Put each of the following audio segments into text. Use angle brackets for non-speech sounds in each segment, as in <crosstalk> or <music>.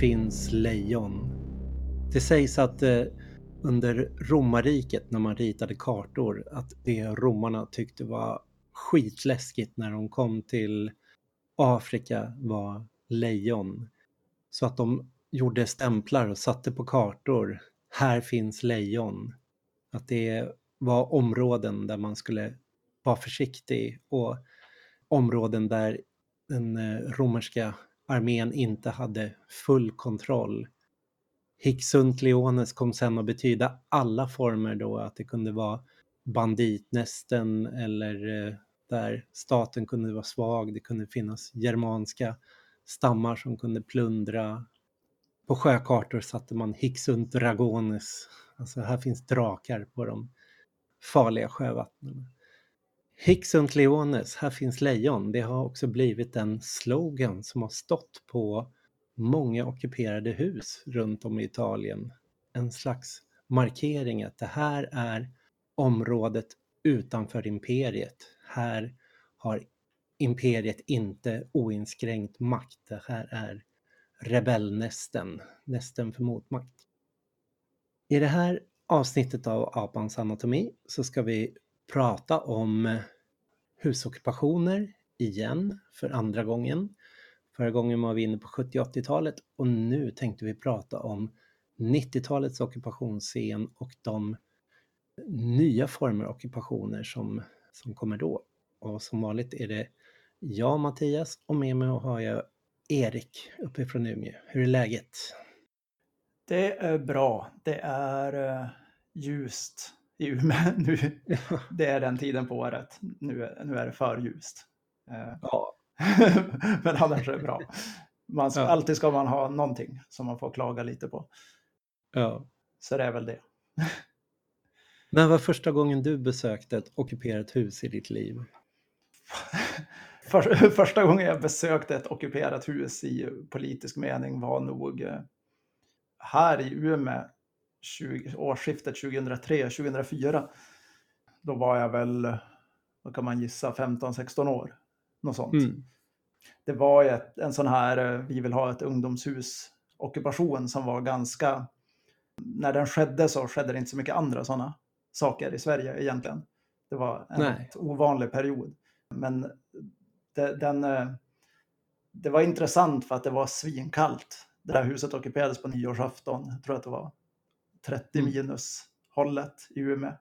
Finns lejon. Det sägs att eh, under romarriket när man ritade kartor att det romarna tyckte var skitläskigt när de kom till Afrika var lejon. Så att de gjorde stämplar och satte på kartor. Här finns lejon. Att det var områden där man skulle vara försiktig och områden där den eh, romerska armén inte hade full kontroll. Hicksunt Leones kom sen att betyda alla former då, att det kunde vara banditnästen eller eh, där staten kunde vara svag, det kunde finnas germanska stammar som kunde plundra. På sjökartor satte man Hicksunt Dragones, alltså här finns drakar på de farliga sjövattnen. Hicksunt Leones, här finns lejon, det har också blivit en slogan som har stått på många ockuperade hus runt om i Italien. En slags markering att det här är området utanför imperiet. Här har imperiet inte oinskränkt makt. Det här är rebellnästen, nästen för motmakt. I det här avsnittet av Apans anatomi så ska vi prata om husockupationer igen för andra gången. Förra gången var vi inne på 70 80-talet och nu tänkte vi prata om 90-talets ockupationsscen och de nya former av ockupationer som, som kommer då. Och som vanligt är det jag, Mattias, och med mig har jag Erik uppifrån Umeå. Hur är läget? Det är bra. Det är eh, ljust i Umeå <laughs> nu. Det är den tiden på året. Nu, nu är det för ljust. Uh, ja. <laughs> Men annars är det bra. Man ska, ja. Alltid ska man ha någonting som man får klaga lite på. Ja. Så det är väl det. <laughs> När var första gången du besökte ett ockuperat hus i ditt liv? För, första gången jag besökte ett ockuperat hus i politisk mening var nog eh, här i Umeå 20, årsskiftet 2003-2004. Då var jag väl, vad kan man gissa, 15-16 år. Något sånt. Mm. Det var ett, en sån här, eh, vi vill ha ett ungdomshus ockupation som var ganska, när den skedde så skedde det inte så mycket andra sådana saker i Sverige egentligen. Det var en ovanlig period. Men det, den, eh, det var intressant för att det var svinkallt. Det där huset ockuperades på nyårsafton, jag tror att det var 30 mm. minus hållet i Umeå.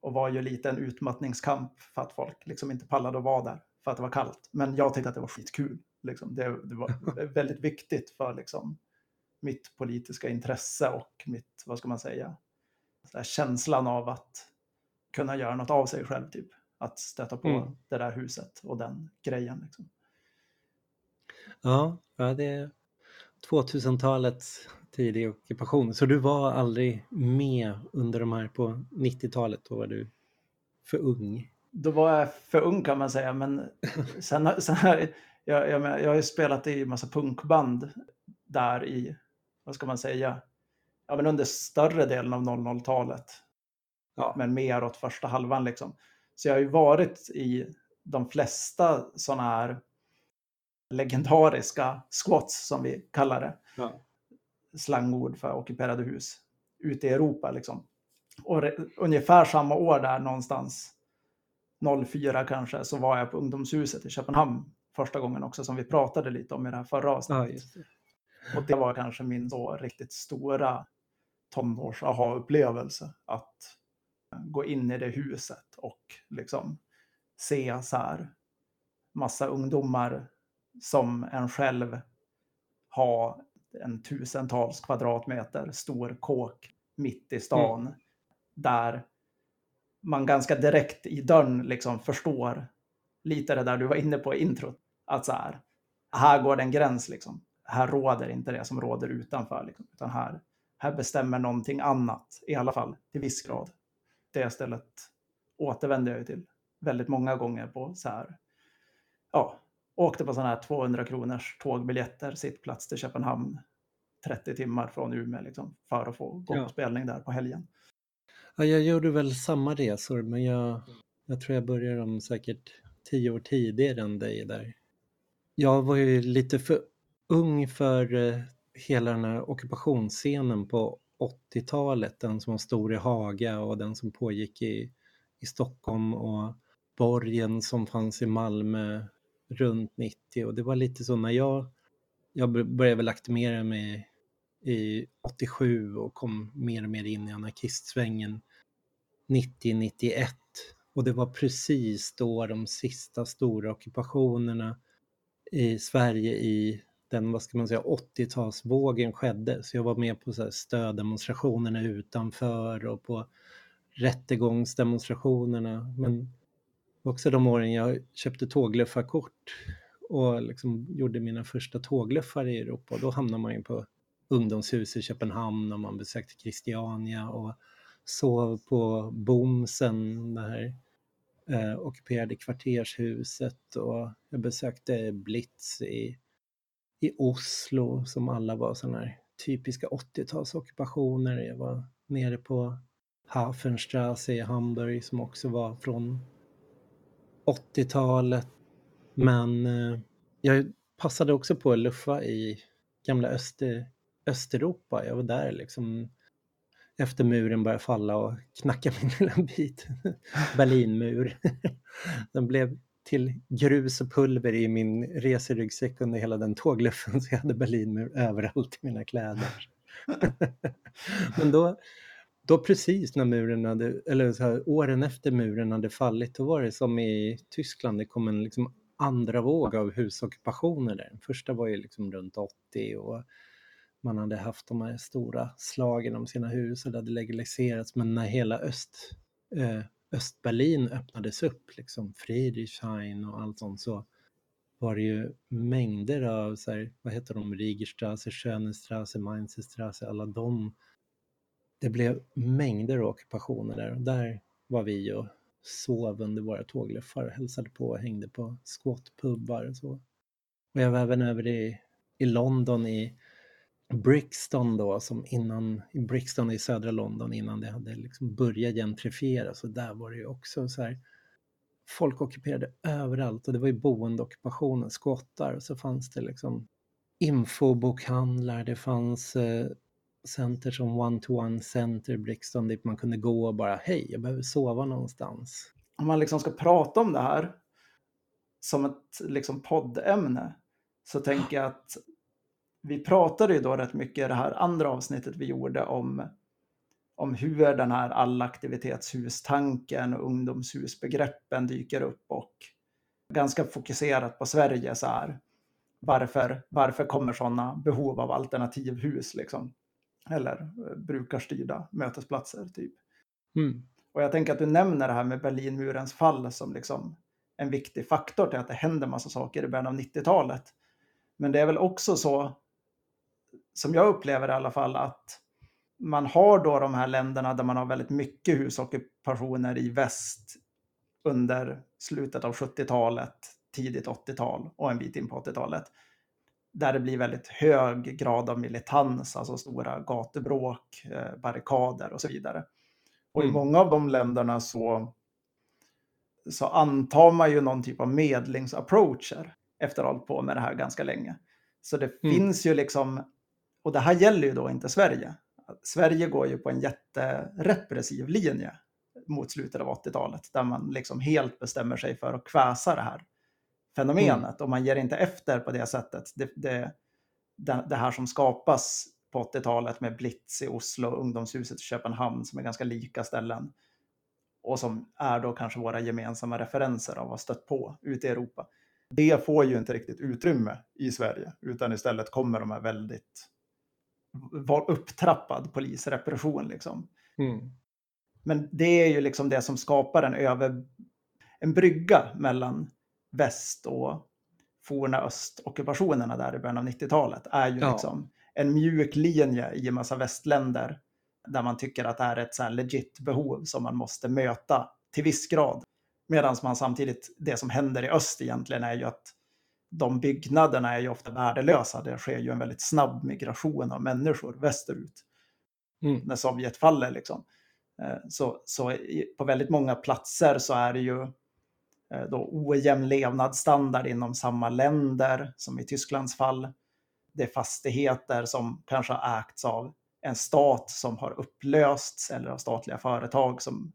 Och var ju lite en utmattningskamp för att folk liksom inte pallade att vara där för att det var kallt. Men jag tyckte att det var skitkul. Liksom. Det, det var <laughs> väldigt viktigt för liksom, mitt politiska intresse och mitt, vad ska man säga, känslan av att kunna göra något av sig själv. Typ. Att stöta på mm. det där huset och den grejen. Liksom. Ja, ja, det är 2000-talets tidig ockupation. Så du var aldrig med under de här på 90-talet, då var du för ung? Då var jag för ung kan man säga, men <laughs> sen, sen jag, jag, jag har ju spelat i massa punkband där i, vad ska man säga, ja, men under större delen av 00-talet. Ja. Men mer åt första halvan liksom. Så jag har ju varit i de flesta sådana här legendariska squats som vi kallar det. Ja. Slangord för ockuperade hus ute i Europa liksom. Och ungefär samma år där någonstans, 04 kanske, så var jag på ungdomshuset i Köpenhamn första gången också som vi pratade lite om i det här förra avsnittet. Ja, det. Och det var kanske min så riktigt stora tonårs aha-upplevelse att gå in i det huset och liksom se så här massa ungdomar som en själv ha en tusentals kvadratmeter stor kåk mitt i stan mm. där man ganska direkt i dörren liksom förstår lite det där du var inne på i introt. Att så här, här går det en gräns liksom. Här råder inte det som råder utanför. Liksom, utan här, här bestämmer någonting annat, i alla fall till viss grad. Det stället återvände jag till väldigt många gånger på så här, ja, åkte på sådana här 200 kronors tågbiljetter, sittplats till Köpenhamn, 30 timmar från Umeå liksom, för att få gå ja. på spelning där på helgen. Ja, jag gjorde väl samma resor, men jag, jag tror jag började dem säkert tio år tidigare än dig där. jag var ju lite för ung för eh, hela den här ockupationsscenen på 80-talet, den som var stor i Haga och den som pågick i, i Stockholm och borgen som fanns i Malmö runt 90 och det var lite så när jag, jag började väl aktivera mig i 87 och kom mer och mer in i anarkistsvängen 90-91 och det var precis då de sista stora ockupationerna i Sverige i den, vad ska man säga, 80-talsvågen skedde. Så jag var med på så här stöddemonstrationerna utanför och på rättegångsdemonstrationerna. Men också de åren jag köpte tågluffarkort och liksom gjorde mina första tågluffar i Europa. Och då hamnade man ju på ungdomshus i Köpenhamn och man besökte Christiania och sov på Bomsen, det här eh, ockuperade kvartershuset och jag besökte Blitz i, i Oslo som alla var sådana här typiska 80-talsockupationer. Jag var nere på Hafenstrasse i Hamburg som också var från 80-talet. Men eh, jag passade också på att luffa i gamla Öster, Östeuropa. Jag var där liksom efter muren började falla och knacka min <laughs> lilla bit. Berlinmur. <laughs> Den blev till grus och pulver i min reseryggsäck under hela den tågluffen så jag hade Berlinmur överallt i mina kläder. <laughs> Men då, då precis när muren hade, eller så här, åren efter muren hade fallit, då var det som i Tyskland, det kom en liksom andra våg av husockupationer där. Den första var ju liksom runt 80 och man hade haft de här stora slagen om sina hus och det hade legaliserats. Men när hela öst, eh, Östberlin öppnades upp, liksom Friedrichshain och allt sånt, så var det ju mängder av, så här, vad heter de, Riegerstrasse, Schönestrasse, Mainzerstrasse, alla de. Det blev mängder av ockupationer där. Och där var vi och sov under våra tågluffar, hälsade på och hängde på squatpubbar och så. Och jag var även över i, i London i Brixton då, som innan, i Brixton i södra London innan det hade liksom börjat gentrifieras och där var det ju också så här folk ockuperade överallt och det var ju boendeockupationen, skottar och så fanns det liksom infobokhandlar, det fanns eh, center som one-to-one center Brixton liksom dit man kunde gå och bara hej, jag behöver sova någonstans. Om man liksom ska prata om det här som ett liksom poddämne så tänker jag att vi pratade ju då rätt mycket i det här andra avsnittet vi gjorde om, om hur den här allaktivitetshustanken och ungdomshusbegreppen dyker upp och ganska fokuserat på Sverige så här. Varför, varför kommer sådana behov av alternativhus liksom? Eller eh, brukarstyrda mötesplatser typ. Mm. Och jag tänker att du nämner det här med Berlinmurens fall som liksom en viktig faktor till att det händer massa saker i början av 90-talet. Men det är väl också så som jag upplever i alla fall, att man har då de här länderna där man har väldigt mycket husockupationer i väst under slutet av 70-talet, tidigt 80-tal och en bit in på 80-talet. Där det blir väldigt hög grad av militans, alltså stora gatubråk, eh, barrikader och så vidare. Och i mm. många av de länderna så, så antar man ju någon typ av medlingsapproacher efter att ha hållit på med det här ganska länge. Så det mm. finns ju liksom och det här gäller ju då inte Sverige. Sverige går ju på en jätterepressiv linje mot slutet av 80-talet där man liksom helt bestämmer sig för att kväsa det här fenomenet mm. och man ger inte efter på det sättet. Det, det, det här som skapas på 80-talet med Blitz i Oslo, ungdomshuset i Köpenhamn som är ganska lika ställen och som är då kanske våra gemensamma referenser av ha stött på ute i Europa. Det får ju inte riktigt utrymme i Sverige utan istället kommer de här väldigt var upptrappad polisrepression. Liksom. Mm. Men det är ju liksom det som skapar en, över, en brygga mellan väst och forna östockupationerna där i början av 90-talet. är ju ja. liksom en mjuk linje i en massa västländer där man tycker att det är ett så legit behov som man måste möta till viss grad. Medan man samtidigt, det som händer i öst egentligen är ju att de byggnaderna är ju ofta värdelösa. Det sker ju en väldigt snabb migration av människor västerut. Mm. När Sovjet faller liksom. Eh, så, så på väldigt många platser så är det ju då ojämn levnadsstandard inom samma länder, som i Tysklands fall. Det är fastigheter som kanske har ägts av en stat som har upplösts eller av statliga företag som,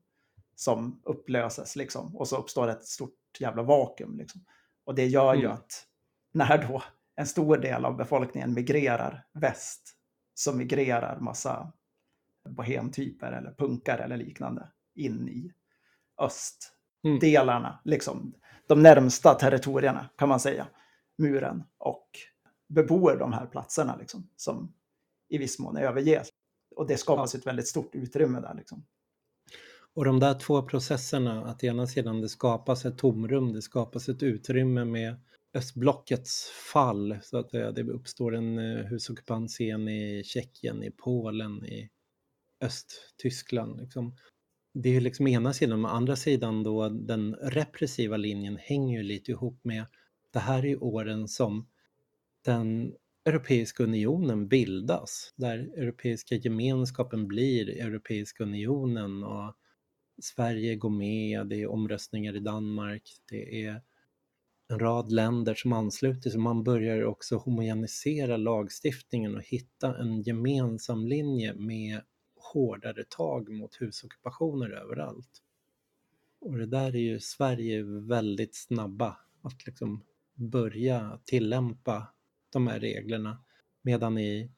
som upplöses. Liksom. Och så uppstår ett stort jävla vakuum. Liksom. Och det gör ju mm. att när då en stor del av befolkningen migrerar väst så migrerar massa bohemtyper eller punkare eller liknande in i östdelarna, mm. liksom de närmsta territorierna kan man säga, muren och bebor de här platserna liksom, som i viss mån överges. Och det skapas ett väldigt stort utrymme där. Liksom. Och de där två processerna, att ena sidan det skapas ett tomrum, det skapas ett utrymme med östblockets fall, så att det uppstår en eh, husockupant-scen i Tjeckien, i Polen, i Östtyskland. Liksom. Det är liksom ena sidan, men andra sidan då den repressiva linjen hänger ju lite ihop med det här är åren som den Europeiska unionen bildas, där Europeiska gemenskapen blir Europeiska unionen och Sverige går med, det är omröstningar i Danmark, det är en rad länder som ansluter sig. Man börjar också homogenisera lagstiftningen och hitta en gemensam linje med hårdare tag mot husockupationer överallt. Och det där är ju Sverige väldigt snabba att liksom börja tillämpa de här reglerna. Medan i,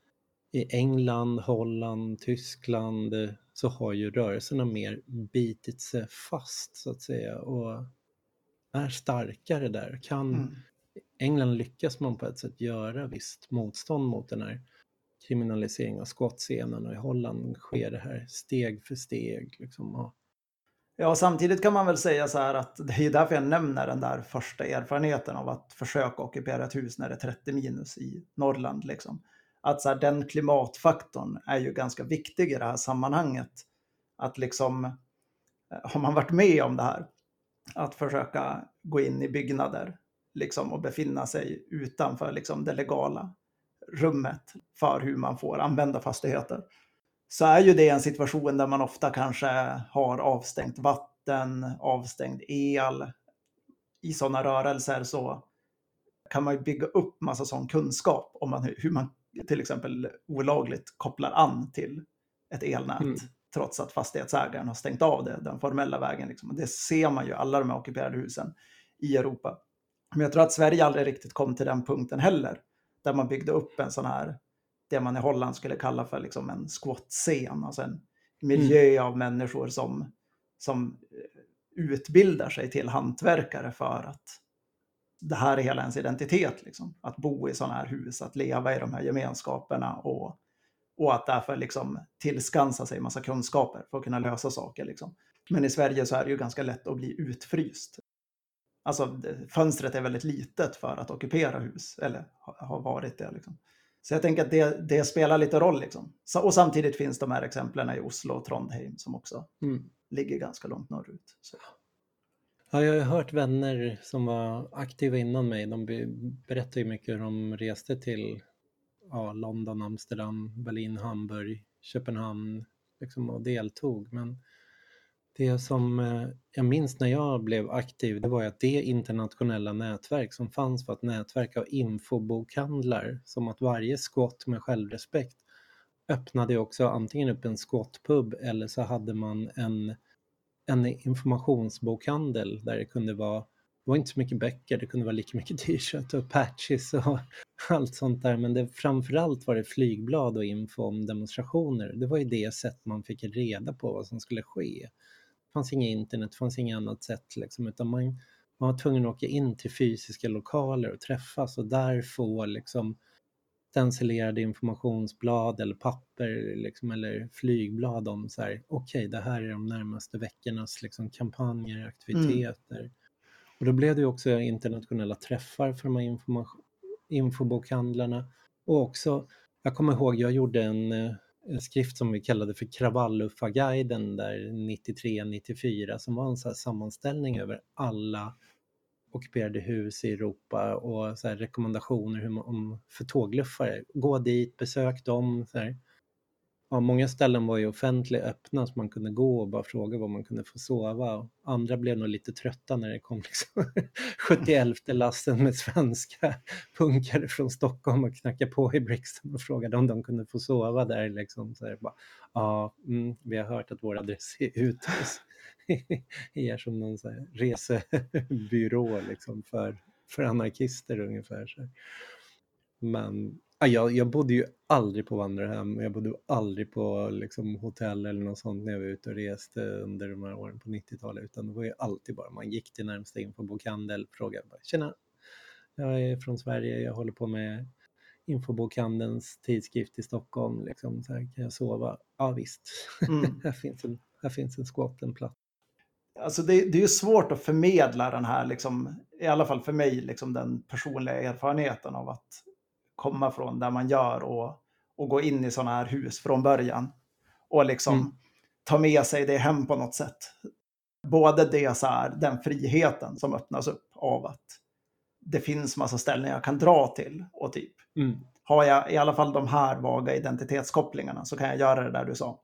i England, Holland, Tyskland så har ju rörelserna mer bitit sig fast så att säga och är starkare där. Kan mm. England lyckas man på ett sätt göra visst motstånd mot den här kriminalisering av skottscenen och i Holland sker det här steg för steg. Liksom. Ja, samtidigt kan man väl säga så här att <laughs> det är därför jag nämner den där första erfarenheten av att försöka ockupera ett hus när det är 30 minus i Norrland. Liksom. Att så här, den klimatfaktorn är ju ganska viktig i det här sammanhanget. Att liksom, eh, har man varit med om det här att försöka gå in i byggnader liksom, och befinna sig utanför liksom, det legala rummet för hur man får använda fastigheter. Så är ju det en situation där man ofta kanske har avstängt vatten, avstängd el. I sådana rörelser så kan man ju bygga upp massa sån kunskap om man, hur man till exempel olagligt kopplar an till ett elnät. Mm trots att fastighetsägaren har stängt av det den formella vägen. Liksom. Det ser man ju alla de här ockuperade husen i Europa. Men jag tror att Sverige aldrig riktigt kom till den punkten heller, där man byggde upp en sån här, det man i Holland skulle kalla för liksom en squat-scen, alltså en miljö mm. av människor som, som eh, utbildar sig till hantverkare för att det här är hela ens identitet. Liksom. Att bo i sådana här hus, att leva i de här gemenskaperna och och att därför liksom tillskansa sig massa kunskaper för att kunna lösa saker. Liksom. Men i Sverige så är det ju ganska lätt att bli utfryst. Alltså fönstret är väldigt litet för att ockupera hus, eller har varit det. Liksom. Så jag tänker att det, det spelar lite roll. Liksom. Och samtidigt finns de här exemplen i Oslo och Trondheim som också mm. ligger ganska långt norrut. Så. Ja, jag har hört vänner som var aktiva innan mig. De berättar ju mycket hur de reste till ja, London, Amsterdam, Berlin, Hamburg, Köpenhamn liksom, och deltog. Men det som eh, jag minns när jag blev aktiv, det var att det internationella nätverk som fanns var ett nätverk av infobokhandlar, som att varje skott med självrespekt öppnade också antingen upp en skottpub eller så hade man en, en informationsbokhandel där det kunde vara det var inte så mycket böcker, det kunde vara lika mycket <laughs> t-shirt och patches och allt sånt där. Men det, framförallt var det flygblad och info om demonstrationer. Det var ju det sätt man fick reda på vad som skulle ske. Fanns inget internet, det fanns inget annat sätt liksom, utan man, man var tvungen att åka in till fysiska lokaler och träffas och där få liksom stencilerade informationsblad eller papper liksom, eller flygblad om så här, okej, okay, det här är de närmaste veckornas liksom, kampanjer, aktiviteter. Mm och då blev det också internationella träffar för de här infobokhandlarna. Och också, jag kommer ihåg, jag gjorde en, en skrift som vi kallade för Kravalluffa-guiden där 93-94 som var en så sammanställning över alla ockuperade hus i Europa och så rekommendationer hur man, om, för tågluffare. Gå dit, besök dem. Så här ja, många ställen var ju offentligt öppna så man kunde gå och bara fråga var man kunde få sova. Andra blev nog lite trötta när det kom liksom <laughs> 71 lasten med svenska punkare från Stockholm och knackade på i Brixton och frågade om de kunde få sova där. Liksom. Så bara, ja, mm, vi har hört att vår adress är ute <laughs> hos er som någon så här resebyrå liksom för, för anarkister ungefär. Så. Men jag, jag bodde ju aldrig på vandrarhem, jag bodde aldrig på liksom, hotell eller något sånt när jag var ute och reste under de här åren på 90-talet, utan det var ju alltid bara man gick till närmsta infobokhandel, frågade bara “Tjena, jag är från Sverige, jag håller på med infobokhandelns tidskrift i Stockholm, liksom, så här, kan jag sova?” Ja visst, mm. <laughs> här, finns en, här finns en skåp, en plats. Alltså det, det är ju svårt att förmedla den här, liksom, i alla fall för mig, liksom den personliga erfarenheten av att komma från där man gör och, och gå in i sådana här hus från början. Och liksom mm. ta med sig det hem på något sätt. Både det så här, den friheten som öppnas upp av att det finns massa ställen jag kan dra till och typ mm. har jag i alla fall de här vaga identitetskopplingarna så kan jag göra det där du sa.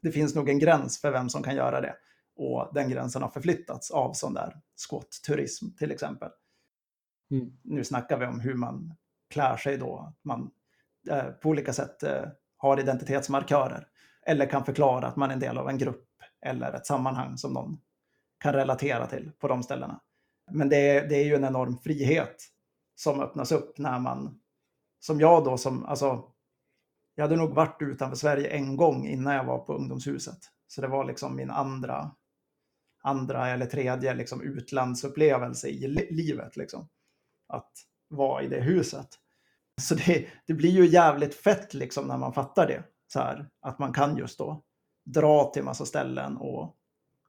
Det finns nog en gräns för vem som kan göra det och den gränsen har förflyttats av sån där skottturism till exempel. Mm. Nu snackar vi om hur man klär sig då. Att man eh, på olika sätt eh, har identitetsmarkörer. Eller kan förklara att man är en del av en grupp eller ett sammanhang som någon kan relatera till på de ställena. Men det är, det är ju en enorm frihet som öppnas upp när man, som jag då som, alltså, jag hade nog varit utanför Sverige en gång innan jag var på ungdomshuset. Så det var liksom min andra, andra eller tredje liksom utlandsupplevelse i livet. Liksom. Att vara i det huset. Så det, det blir ju jävligt fett liksom när man fattar det. Så här, att man kan just då dra till massa ställen och,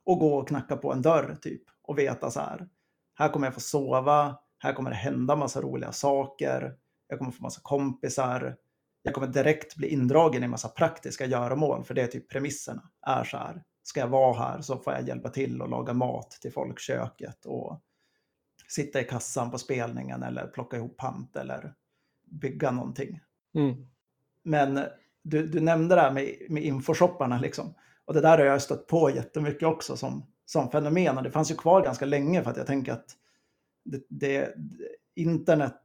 och gå och knacka på en dörr typ. Och veta så här, här kommer jag få sova, här kommer det hända massa roliga saker, jag kommer få massa kompisar, jag kommer direkt bli indragen i massa praktiska göromål, för det är typ premisserna. Är så här, ska jag vara här så får jag hjälpa till och laga mat till folkköket och sitta i kassan på spelningen eller plocka ihop pant eller bygga någonting. Mm. Men du, du nämnde det här med, med infoshopparna liksom. Och det där har jag stött på jättemycket också som, som fenomen. Och det fanns ju kvar ganska länge för att jag tänker att det, det, internet,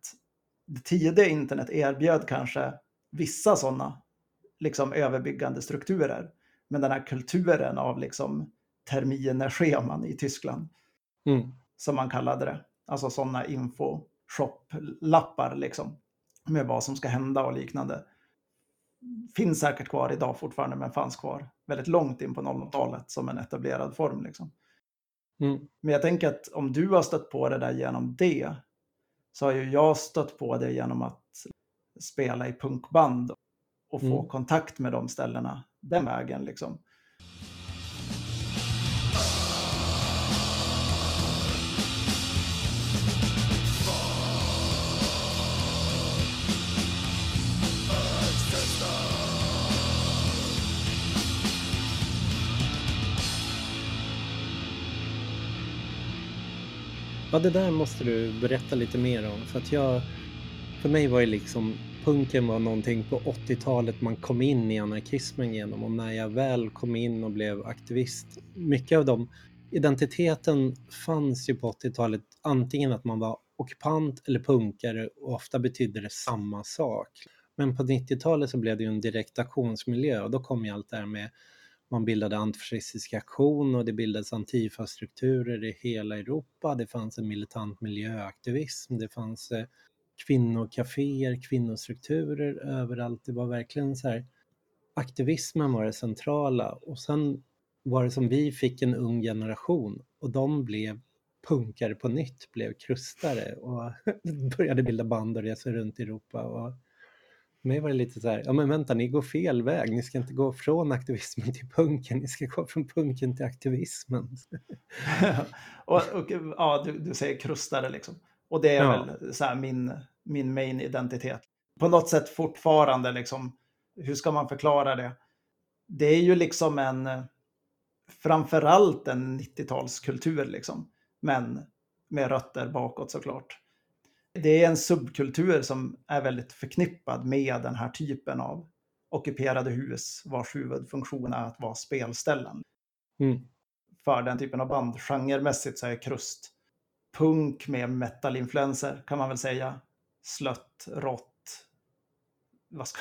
det tidiga internet erbjöd kanske vissa sådana liksom överbyggande strukturer. Men den här kulturen av liksom terminerscheman i Tyskland, mm. som man kallade det, alltså sådana info-shop-lappar liksom, med vad som ska hända och liknande. Finns säkert kvar idag fortfarande, men fanns kvar väldigt långt in på 00-talet som en etablerad form. Liksom. Mm. Men jag tänker att om du har stött på det där genom det, så har ju jag stött på det genom att spela i punkband och få mm. kontakt med de ställena den vägen. Liksom. Ja, det där måste du berätta lite mer om. För att jag, för mig var ju liksom, punken var någonting på 80-talet man kom in i anarkismen genom. Och när jag väl kom in och blev aktivist, mycket av dem, identiteten fanns ju på 80-talet antingen att man var ockupant eller punkare och ofta betydde det samma sak. Men på 90-talet så blev det ju en direkt aktionsmiljö och då kom ju allt det här med man bildade antifascistisk aktion och det bildades antifa-strukturer i hela Europa. Det fanns en militant miljöaktivism, det fanns eh, kvinnokaféer, kvinnostrukturer överallt. Det var verkligen så här, aktivismen var det centrala och sen var det som vi fick en ung generation och de blev punkare på nytt, blev krustare och <laughs> började bilda band och resa runt i Europa. Och mig var det lite så här, ja men vänta, ni går fel väg. Ni ska inte gå från aktivismen till punken, ni ska gå från punken till aktivismen. <laughs> och, och, ja, du, du säger krustare liksom. Och det är ja. väl så här min, min main identitet. På något sätt fortfarande liksom, hur ska man förklara det? Det är ju liksom en, framförallt en 90-talskultur liksom, men med rötter bakåt såklart det är en subkultur som är väldigt förknippad med den här typen av ockuperade hus vars huvudfunktion är att vara spelställen. Mm. För den typen av band. Genremässigt så är krust punk med metalinfluenser kan man väl säga. Slött, rått. Vad ska,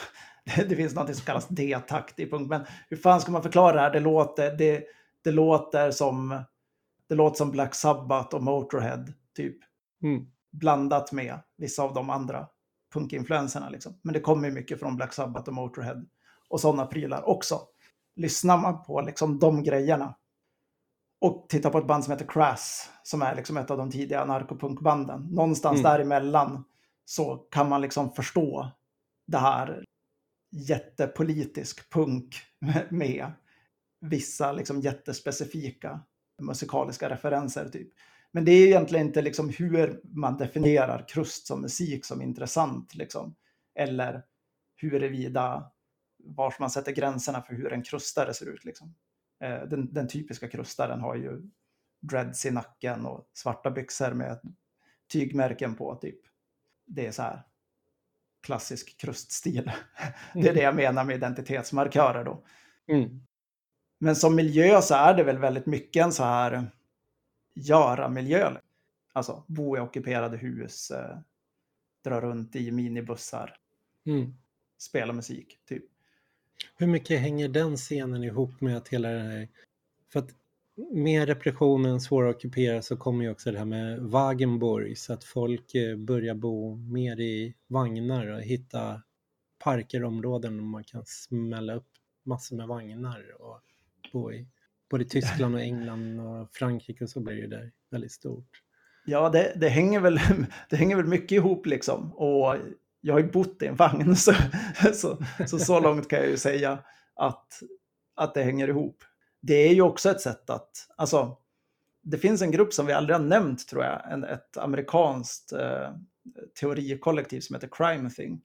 <laughs> det finns något som kallas D-takt i punk, men hur fan ska man förklara det här? Det låter, det, det låter som det låter som Black Sabbath och Motorhead, typ. Mm. Blandat med vissa av de andra punkinfluenserna. Liksom. Men det kommer mycket från Black Sabbath och Motorhead och sådana prylar också. Lyssnar man på liksom de grejerna och tittar på ett band som heter Crass, som är liksom ett av de tidiga narkopunkbanden, någonstans mm. däremellan så kan man liksom förstå det här jättepolitisk punk <laughs> med vissa liksom jättespecifika musikaliska referenser. Typ. Men det är egentligen inte liksom hur man definierar krust som musik som intressant. Liksom. Eller huruvida var man sätter gränserna för hur en krustare ser ut. Liksom. Eh, den, den, typiska krustaren har ju dreads i nacken och svarta byxor med tygmärken på. typ. Det är så här klassisk kruststil. <laughs> Det är mm. det jag menar med identitetsmarkörer då. Mm. Men som miljö så är det väl väldigt mycket en så här göra-miljö. Alltså bo i ockuperade hus, eh, dra runt i minibussar, mm. spela musik, typ. Hur mycket hänger den scenen ihop med att hela det här... För att med repressionen svåra att ockupera så kommer ju också det här med Wagenborg så att folk eh, börjar bo mer i vagnar och hitta parker och områden där man kan smälla upp massor med vagnar och bo i. Både <laughs> Tyskland och England och Frankrike och så blir det där väldigt stort. Ja, det, det, hänger väl, <laughs> det hänger väl mycket ihop liksom. Och jag har ju bott i en vagn <laughs> så så, så, så långt kan jag ju säga att, att det hänger ihop. Det är ju också ett sätt att, alltså, det finns en grupp som vi aldrig har nämnt tror jag, en, ett amerikanskt eh, teorikollektiv som heter Crime Think.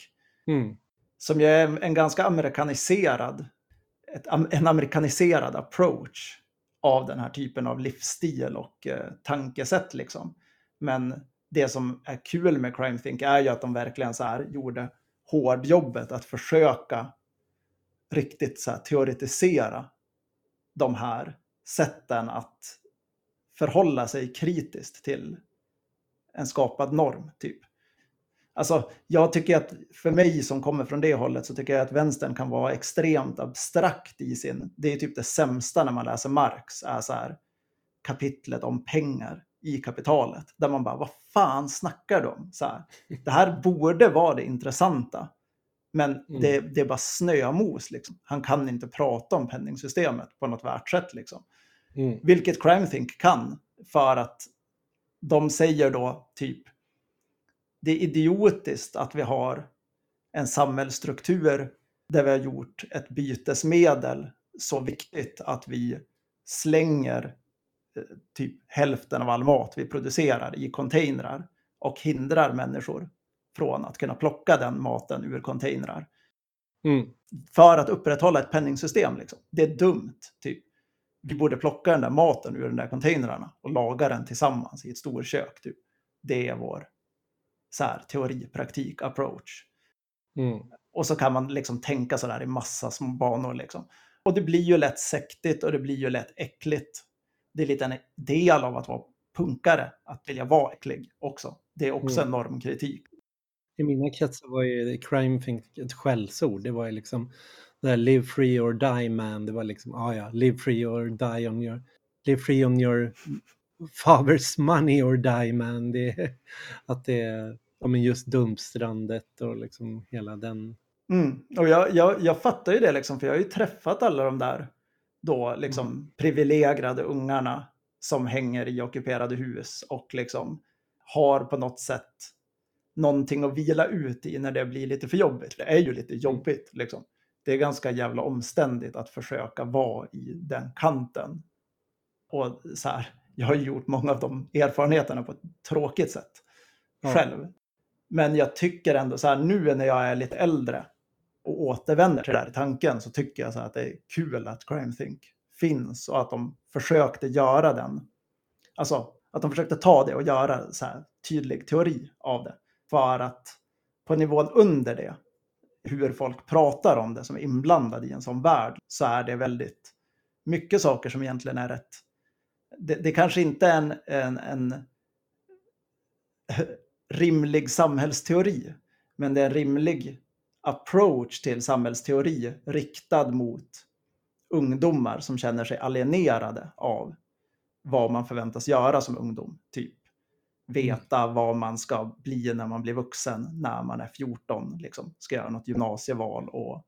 Mm. Som är en ganska amerikaniserad, ett, en amerikaniserad approach av den här typen av livsstil och eh, tankesätt liksom. Men det som är kul med Crime Think är ju att de verkligen så här gjorde hårdjobbet att försöka riktigt så här teoretisera de här sätten att förhålla sig kritiskt till en skapad norm. typ. Alltså, jag tycker att för mig som kommer från det hållet så tycker jag att vänstern kan vara extremt abstrakt i sin... Det är typ det sämsta när man läser Marx, är så här kapitlet om pengar i kapitalet. Där man bara, vad fan snackar de? Så här, det här borde vara det intressanta. Men mm. det, det, är bara snömos. Liksom. Han kan inte prata om penningsystemet på något värt sätt. Liksom. Mm. Vilket Crime Think kan. För att de säger då typ, det är idiotiskt att vi har en samhällsstruktur där vi har gjort ett bytesmedel så viktigt att vi slänger typ hälften av all mat vi producerar i containrar och hindrar människor från att kunna plocka den maten ur containrar. Mm. För att upprätthålla ett penningsystem. Liksom. Det är dumt. Typ. Vi borde plocka den där maten ur de där containrarna och laga den tillsammans i ett storkök. Typ. Det är vår så här, teori, praktik, approach. Mm. Och så kan man liksom tänka sådär i massa små banor. Liksom. Och det blir ju lätt sektigt och det blir ju lätt äckligt det är lite en del av att vara punkare, att vilja vara äcklig också. Det är också mm. en normkritik. I mina kretsar var ju crime think ett skällsord. Det var ju liksom det här live free or die man. Det var liksom, ah ja, live free or die on your, live free on your father's money or die man. Det, <laughs> att det är ja, men just dumpstrandet och liksom hela den. Mm. Och jag, jag, jag fattar ju det liksom, för jag har ju träffat alla de där då liksom mm. privilegierade ungarna som hänger i ockuperade hus och liksom har på något sätt någonting att vila ut i när det blir lite för jobbigt. Det är ju lite mm. jobbigt liksom. Det är ganska jävla omständigt att försöka vara i den kanten. Och så här, jag har gjort många av de erfarenheterna på ett tråkigt sätt ja. själv. Men jag tycker ändå så här nu när jag är lite äldre och återvänder till den här tanken så tycker jag så att det är kul att Crime Think finns och att de försökte göra den. Alltså att de försökte ta det och göra så här tydlig teori av det. För att på nivån under det, hur folk pratar om det som är inblandade i en sån värld så är det väldigt mycket saker som egentligen är rätt. Det, det kanske inte är en, en, en rimlig samhällsteori, men det är en rimlig approach till samhällsteori riktad mot ungdomar som känner sig alienerade av vad man förväntas göra som ungdom. Typ veta vad man ska bli när man blir vuxen, när man är 14, liksom, ska göra något gymnasieval och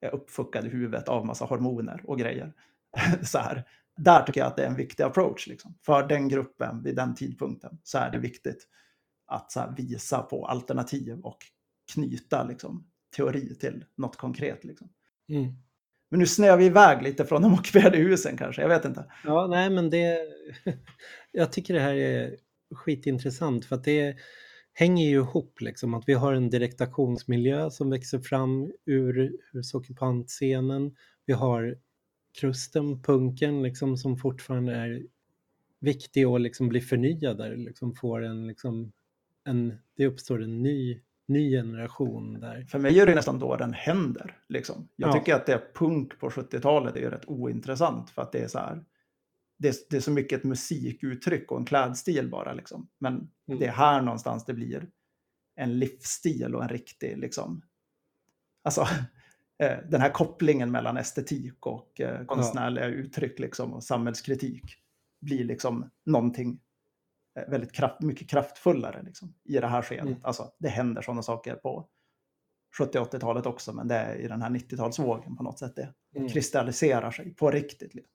är uppfuckad i huvudet av massa hormoner och grejer. <laughs> så här. Där tycker jag att det är en viktig approach. Liksom. För den gruppen vid den tidpunkten så är det viktigt att så visa på alternativ och knyta liksom, teori till något konkret. Liksom. Mm. Men nu snöar vi iväg lite från de ockuperade husen kanske, jag vet inte. Ja, nej men det... <laughs> jag tycker det här är skitintressant för att det hänger ju ihop liksom att vi har en direktationsmiljö som växer fram ur husockupantscenen. Vi har krusten, punken liksom som fortfarande är viktig att liksom bli förnyad där, liksom får en, liksom, en, det uppstår en ny, ny generation där. För mig är det nästan då den händer. Liksom. Jag ja. tycker att det är punk på 70-talet är rätt ointressant för att det är så här, det är, det är så mycket ett musikuttryck och en klädstil bara. Liksom. Men mm. det är här någonstans det blir en livsstil och en riktig, liksom, alltså <laughs> eh, den här kopplingen mellan estetik och eh, konstnärliga ja. uttryck liksom, och samhällskritik blir liksom någonting väldigt kraft, mycket kraftfullare liksom, i det här skedet. Mm. Alltså, det händer sådana saker på 70-80-talet också, men det är i den här 90-talsvågen på något sätt det mm. kristalliserar sig på riktigt. Liksom.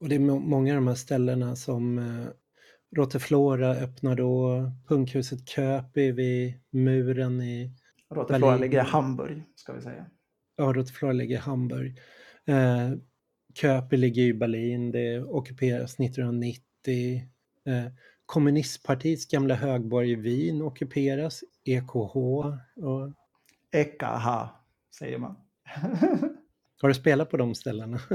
Och det är många av de här ställena som eh, Rotteflora öppnar då, punkhuset Köpi vid muren i Rotteflora ligger i Hamburg, ska vi säga. Ja, Rotteflora ligger i Hamburg. Eh, Köpi ligger i Berlin, det ockuperas 1990. Eh, kommunistpartiets gamla högborg i Wien ockuperas, EKH. Och... EKH, säger man. <laughs> Har du spelat på de ställena? <laughs>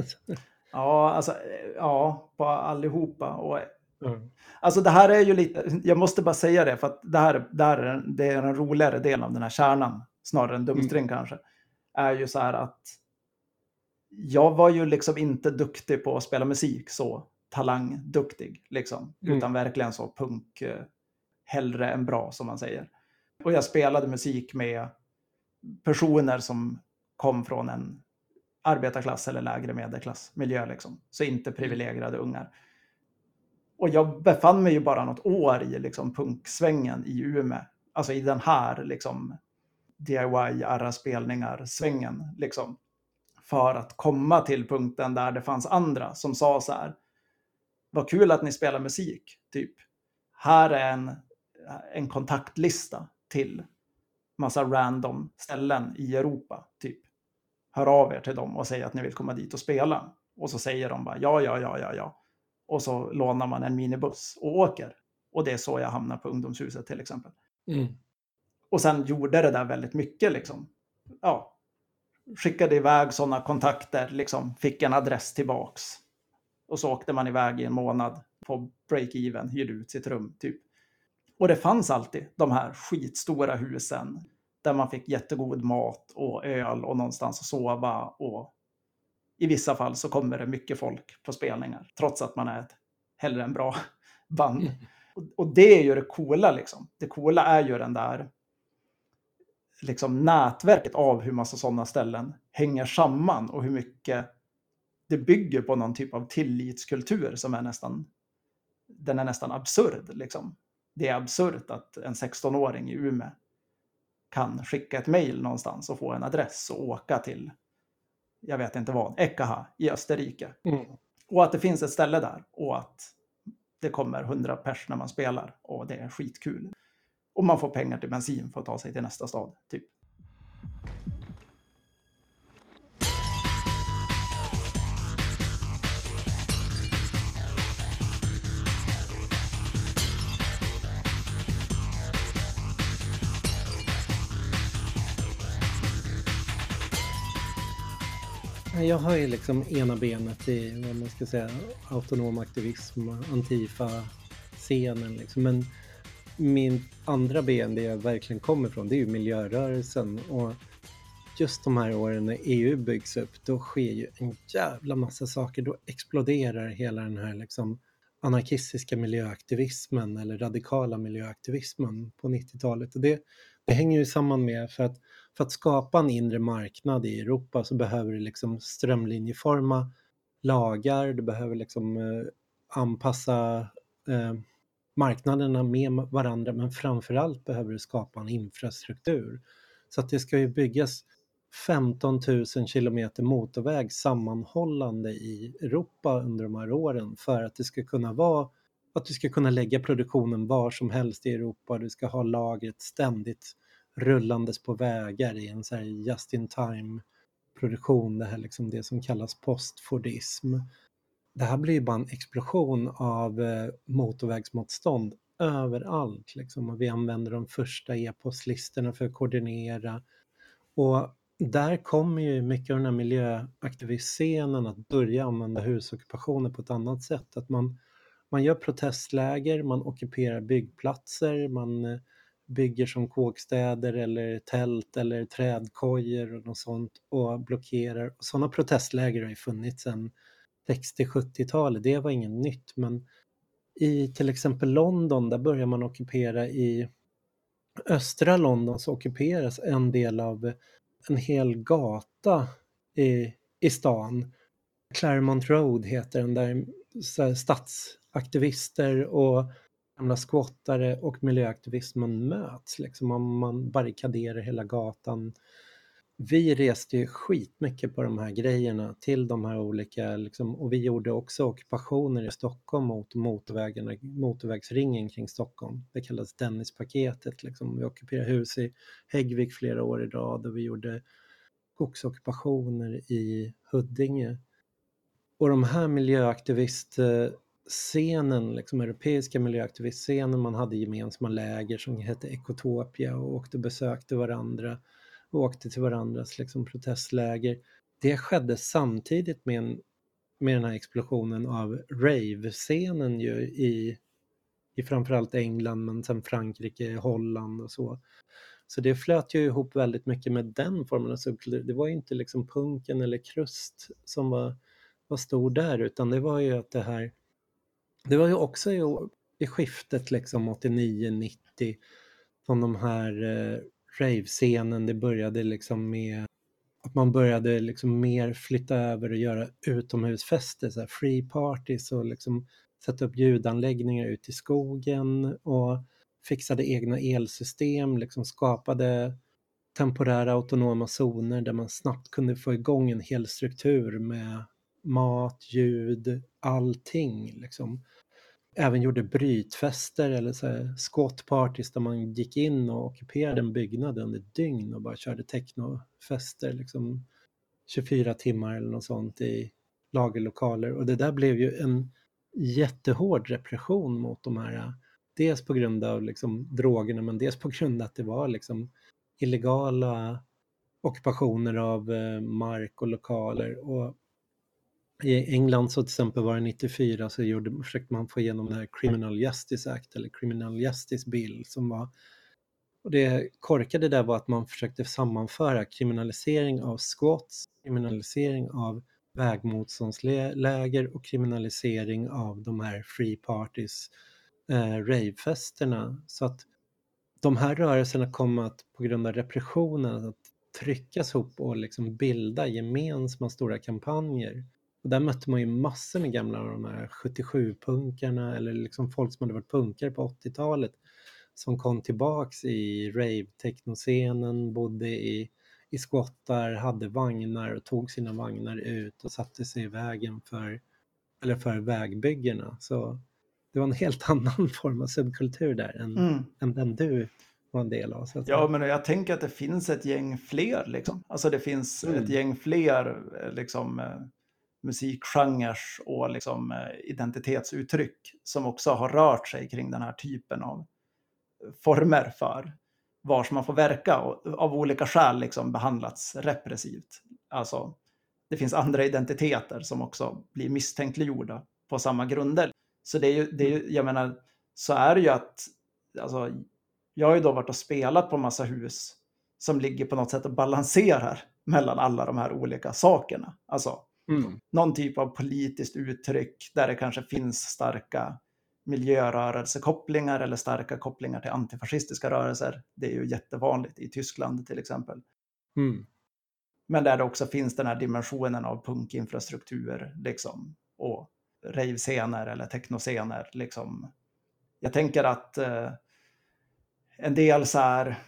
Ja, alltså, ja, på allihopa. Och, mm. Alltså det här är ju lite, jag måste bara säga det, för att det här, det här är, det är en roligare del av den här kärnan, snarare än dumstring mm. kanske, är ju så här att jag var ju liksom inte duktig på att spela musik så talangduktig, liksom, mm. utan verkligen så punk, eh, hellre än bra som man säger. Och jag spelade musik med personer som kom från en arbetarklass eller lägre medelklassmiljö. Liksom. Så inte mm. privilegierade ungar. Och jag befann mig ju bara något år i liksom, punksvängen i Umeå. Alltså i den här liksom, DIY, arra spelningar svängen. Liksom, för att komma till punkten där det fanns andra som sa så här. Vad kul att ni spelar musik. Typ. Här är en, en kontaktlista till massa random ställen i Europa. Typ hör av er till dem och säger att ni vill komma dit och spela. Och så säger de bara ja, ja, ja, ja, ja. Och så lånar man en minibuss och åker. Och det är så jag hamnar på ungdomshuset till exempel. Mm. Och sen gjorde det där väldigt mycket liksom. Ja, skickade iväg sådana kontakter, liksom fick en adress tillbaks. Och så åkte man iväg i en månad på break-even, hyrde ut sitt rum typ. Och det fanns alltid de här skitstora husen där man fick jättegod mat och öl och någonstans att sova. Och I vissa fall så kommer det mycket folk på spelningar, trots att man är ett hellre än bra <laughs> band. Mm. Och, och, det är ju det coola liksom. Det coola är ju den där liksom nätverket av hur massa sådana ställen hänger samman och hur mycket det bygger på någon typ av tillitskultur som är nästan den är nästan absurd. Liksom. Det är absurt att en 16-åring i Umeå kan skicka ett mejl någonstans och få en adress och åka till, jag vet inte vad, Ekaha i Österrike. Mm. Och att det finns ett ställe där och att det kommer hundra pers när man spelar och det är skitkul. Och man får pengar till bensin för att ta sig till nästa stad, typ. Jag har ju liksom ena benet i vad man ska säga autonom aktivism, Antifa-scenen liksom. Men min andra ben, det jag verkligen kommer ifrån, det är ju miljörörelsen. Och just de här åren när EU byggs upp, då sker ju en jävla massa saker. Då exploderar hela den här liksom anarkistiska miljöaktivismen eller radikala miljöaktivismen på 90-talet. Och det, det hänger ju samman med för att, för att skapa en inre marknad i Europa så behöver du liksom strömlinjeforma lagar, du behöver liksom eh, anpassa eh, marknaderna med varandra men framförallt behöver du skapa en infrastruktur. Så att det ska ju byggas 15 000 kilometer motorväg sammanhållande i Europa under de här åren för att det ska kunna vara att du ska kunna lägga produktionen var som helst i Europa. Du ska ha lagret ständigt rullandes på vägar i en så här just in time produktion, det här liksom det som kallas postfordism. Det här blir bara en explosion av eh, motorvägsmotstånd överallt. Liksom. Och vi använder de första e-postlistorna för att koordinera. Och där kommer ju mycket av den här miljöaktivistscenen att börja använda husockupationer på ett annat sätt. Att man, man gör protestläger, man ockuperar byggplatser, man eh, bygger som kåkstäder eller tält eller trädkojor och något sånt och blockerar. Sådana protestläger har ju funnits sedan 60-70-talet, det var inget nytt men i till exempel London, där börjar man ockupera i östra London så ockuperas en del av en hel gata i, i stan. Claremont Road heter den, där stadsaktivister och gamla squattare och miljöaktivismen möts. Liksom. Man, man barrikaderar hela gatan. Vi reste ju skitmycket på de här grejerna till de här olika, liksom, och vi gjorde också ockupationer i Stockholm mot motorvägen, motorvägsringen kring Stockholm. Det kallas Dennispaketet. Liksom. Vi ockuperade hus i Häggvik flera år i rad och vi gjorde skogsockupationer i Huddinge. Och de här miljöaktivist scenen, liksom europeiska miljöaktivistscenen, man hade gemensamma läger som hette Ekotopia och åkte och besökte varandra och åkte till varandras liksom, protestläger. Det skedde samtidigt med, en, med den här explosionen av rave-scenen ju i, i framförallt England men sen Frankrike, Holland och så. Så det flöt ju ihop väldigt mycket med den formen av subkultur. Det var ju inte liksom punken eller krust som var, var stor där utan det var ju att det här det var ju också i, i skiftet liksom 89-90 från de här eh, rave-scenen, det började liksom med att man började liksom mer flytta över och göra utomhusfester, så här free parties och liksom sätta upp ljudanläggningar ute i skogen och fixade egna elsystem, liksom skapade temporära autonoma zoner där man snabbt kunde få igång en hel struktur med mat, ljud, allting. Liksom även gjorde brytfester eller så där man gick in och ockuperade en byggnad under ett dygn och bara körde technofester liksom 24 timmar eller något sånt i lagerlokaler och det där blev ju en jättehård repression mot de här dels på grund av liksom drogerna men dels på grund av att det var liksom illegala ockupationer av eh, mark och lokaler och i England så till exempel var det 94 så gjorde, försökte man få igenom det här Criminal Justice Act eller Criminal Justice Bill som var och det korkade där var att man försökte sammanföra kriminalisering av squats, kriminalisering av vägmotståndsläger och kriminalisering av de här free parties, eh, ravefesterna. Så att de här rörelserna kom att på grund av repressionen att tryckas ihop och liksom bilda gemensamma stora kampanjer och där mötte man ju massor med gamla de här 77-punkarna eller liksom folk som hade varit punkare på 80-talet som kom tillbaks i rave-technoscenen, bodde i, i squattar, hade vagnar och tog sina vagnar ut och satte sig i vägen för, eller för vägbyggena. Så det var en helt <laughs> annan form av subkultur där än, mm. än den du var en del av. ja, men jag tänker att det finns ett gäng fler. Liksom. Alltså det finns mm. ett gäng fler liksom, eh, musikgenrer och liksom, eh, identitetsuttryck som också har rört sig kring den här typen av eh, former för vars man får verka och av olika skäl liksom behandlats repressivt. Alltså, det finns andra identiteter som också blir misstänkliggjorda på samma grunder. Så det är ju, det är ju, jag menar, så är det ju att alltså, jag har ju då varit och spelat på massa hus som ligger på något sätt och balanserar mellan alla de här olika sakerna. Alltså mm. någon typ av politiskt uttryck där det kanske finns starka miljörörelsekopplingar eller starka kopplingar till antifascistiska rörelser. Det är ju jättevanligt i Tyskland till exempel. Mm. Men där det också finns den här dimensionen av punkinfrastruktur liksom, och rave-scener eller technoscener. Liksom. Jag tänker att eh, en del så här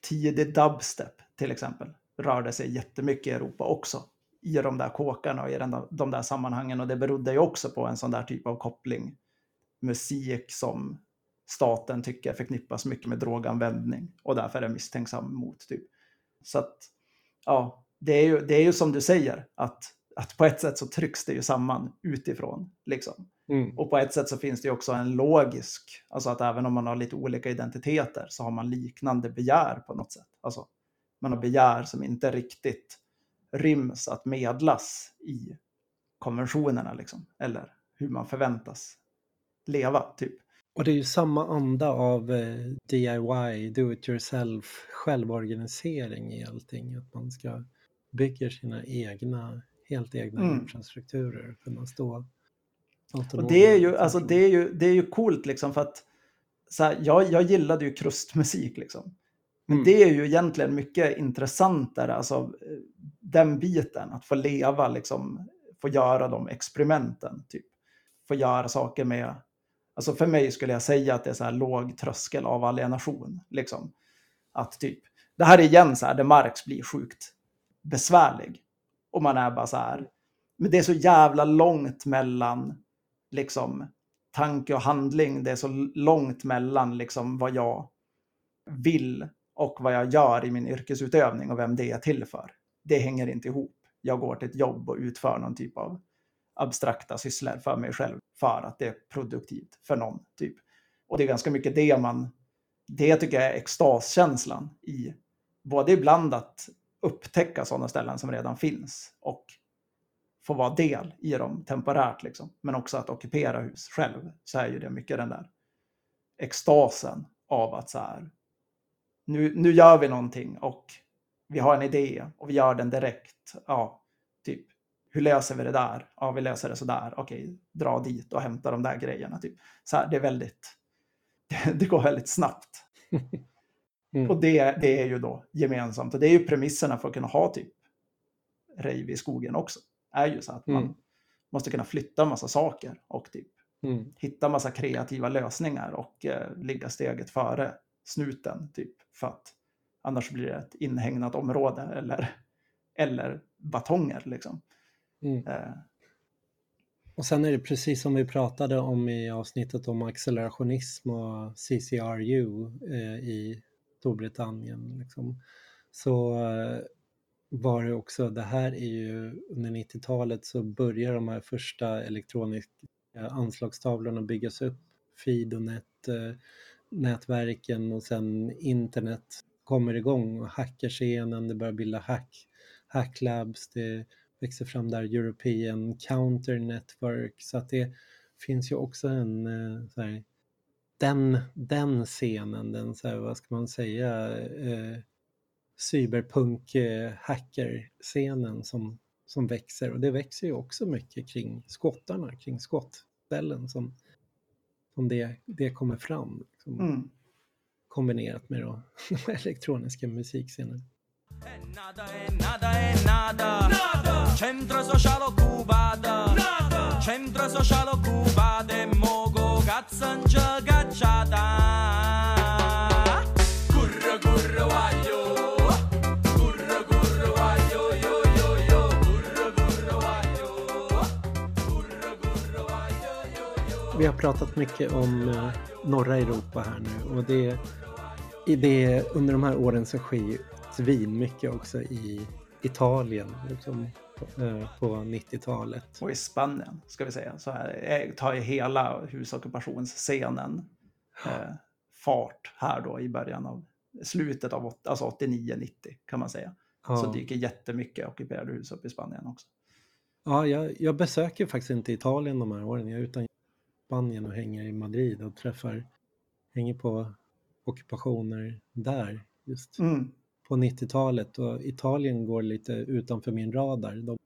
tidig dubstep till exempel rörde sig jättemycket i Europa också i de där kåkarna och i den, de där sammanhangen och det berodde ju också på en sån där typ av koppling. Musik som staten tycker förknippas mycket med droganvändning och därför är misstänksam mot. Typ. Så att, ja, det är ju, det är ju som du säger, att, att på ett sätt så trycks det ju samman utifrån. Liksom. Mm. Och på ett sätt så finns det ju också en logisk, alltså att även om man har lite olika identiteter så har man liknande begär på något sätt. Alltså man har begär som inte riktigt ryms att medlas i konventionerna liksom, eller hur man förväntas leva typ. Och det är ju samma anda av eh, DIY, do it yourself, självorganisering i allting. Att man ska bygga sina egna, helt egna mm. infrastrukturer för att stå och det är ju, alltså, det är ju, det är ju coolt liksom för att så här, jag, jag gillade ju krustmusik liksom. Men mm. det är ju egentligen mycket intressantare, alltså den biten, att få leva, liksom, få göra de experimenten, typ. Få göra saker med, alltså för mig skulle jag säga att det är så här låg tröskel av alienation, liksom. Att typ, det här är igen så här, där Marx blir sjukt besvärlig. Och man är bara så här, men det är så jävla långt mellan liksom tanke och handling. Det är så långt mellan liksom vad jag vill och vad jag gör i min yrkesutövning och vem det är till för. Det hänger inte ihop. Jag går till ett jobb och utför någon typ av abstrakta sysslor för mig själv för att det är produktivt för någon. typ. Och det är ganska mycket det man, det tycker jag är extaskänslan i, både ibland att upptäcka sådana ställen som redan finns och få vara del i dem temporärt, liksom. men också att ockupera hus själv, så är ju det mycket den där extasen av att så här, nu, nu gör vi någonting och vi har en idé och vi gör den direkt. Ja, typ, hur löser vi det där? Ja, vi löser det så där. Okej, dra dit och hämta de där grejerna. Typ. Så här, det är väldigt, <laughs> det, går väldigt snabbt. Mm. Och det, det är ju då gemensamt och det är ju premisserna för att kunna ha typ rave i skogen också är ju så att man mm. måste kunna flytta massa saker och typ mm. hitta massa kreativa lösningar och eh, ligga steget före snuten. Typ, för att annars blir det ett inhägnat område eller, eller batonger. Liksom. Mm. Eh. Och sen är det precis som vi pratade om i avsnittet om accelerationism och CCRU eh, i Storbritannien. Liksom. Så eh, var det också, det här är ju under 90-talet så börjar de här första elektroniska anslagstavlorna byggas upp, Fidonet, eh, nätverken och sen internet kommer igång och hackerscenen, det börjar bilda hack, hacklabs, det växer fram där European Counter Network. Så att det finns ju också en eh, så här, den, den scenen, den så här, vad ska man säga, eh, cyberpunk-hacker-scenen eh, som, som växer. Och det växer ju också mycket kring skottarna, kring skottställen som, som det, det kommer fram. Liksom, mm. Kombinerat med då, <laughs> elektroniska musikscenen. Nada è nada è nada. nada. Centro sociale occupata. Nada. Centro sociale occupata e mogo cazzangia cacciata. Vi har pratat mycket om eh, norra Europa här nu och det, det, under de här åren så sker ju svin mycket också i Italien liksom, eh, på 90-talet. Och i Spanien ska vi säga. Så här tar ju hela husockupationsscenen eh, fart här då i början av slutet av alltså 89-90 kan man säga. Ja. Så dyker jättemycket ockuperade hus upp i Spanien också. Ja, jag, jag besöker faktiskt inte Italien de här åren, utan Spanien och hänger i Madrid och träffar hänger på ockupationer där just Mm. på 90-talet och Italien går lite utanför min radar. De,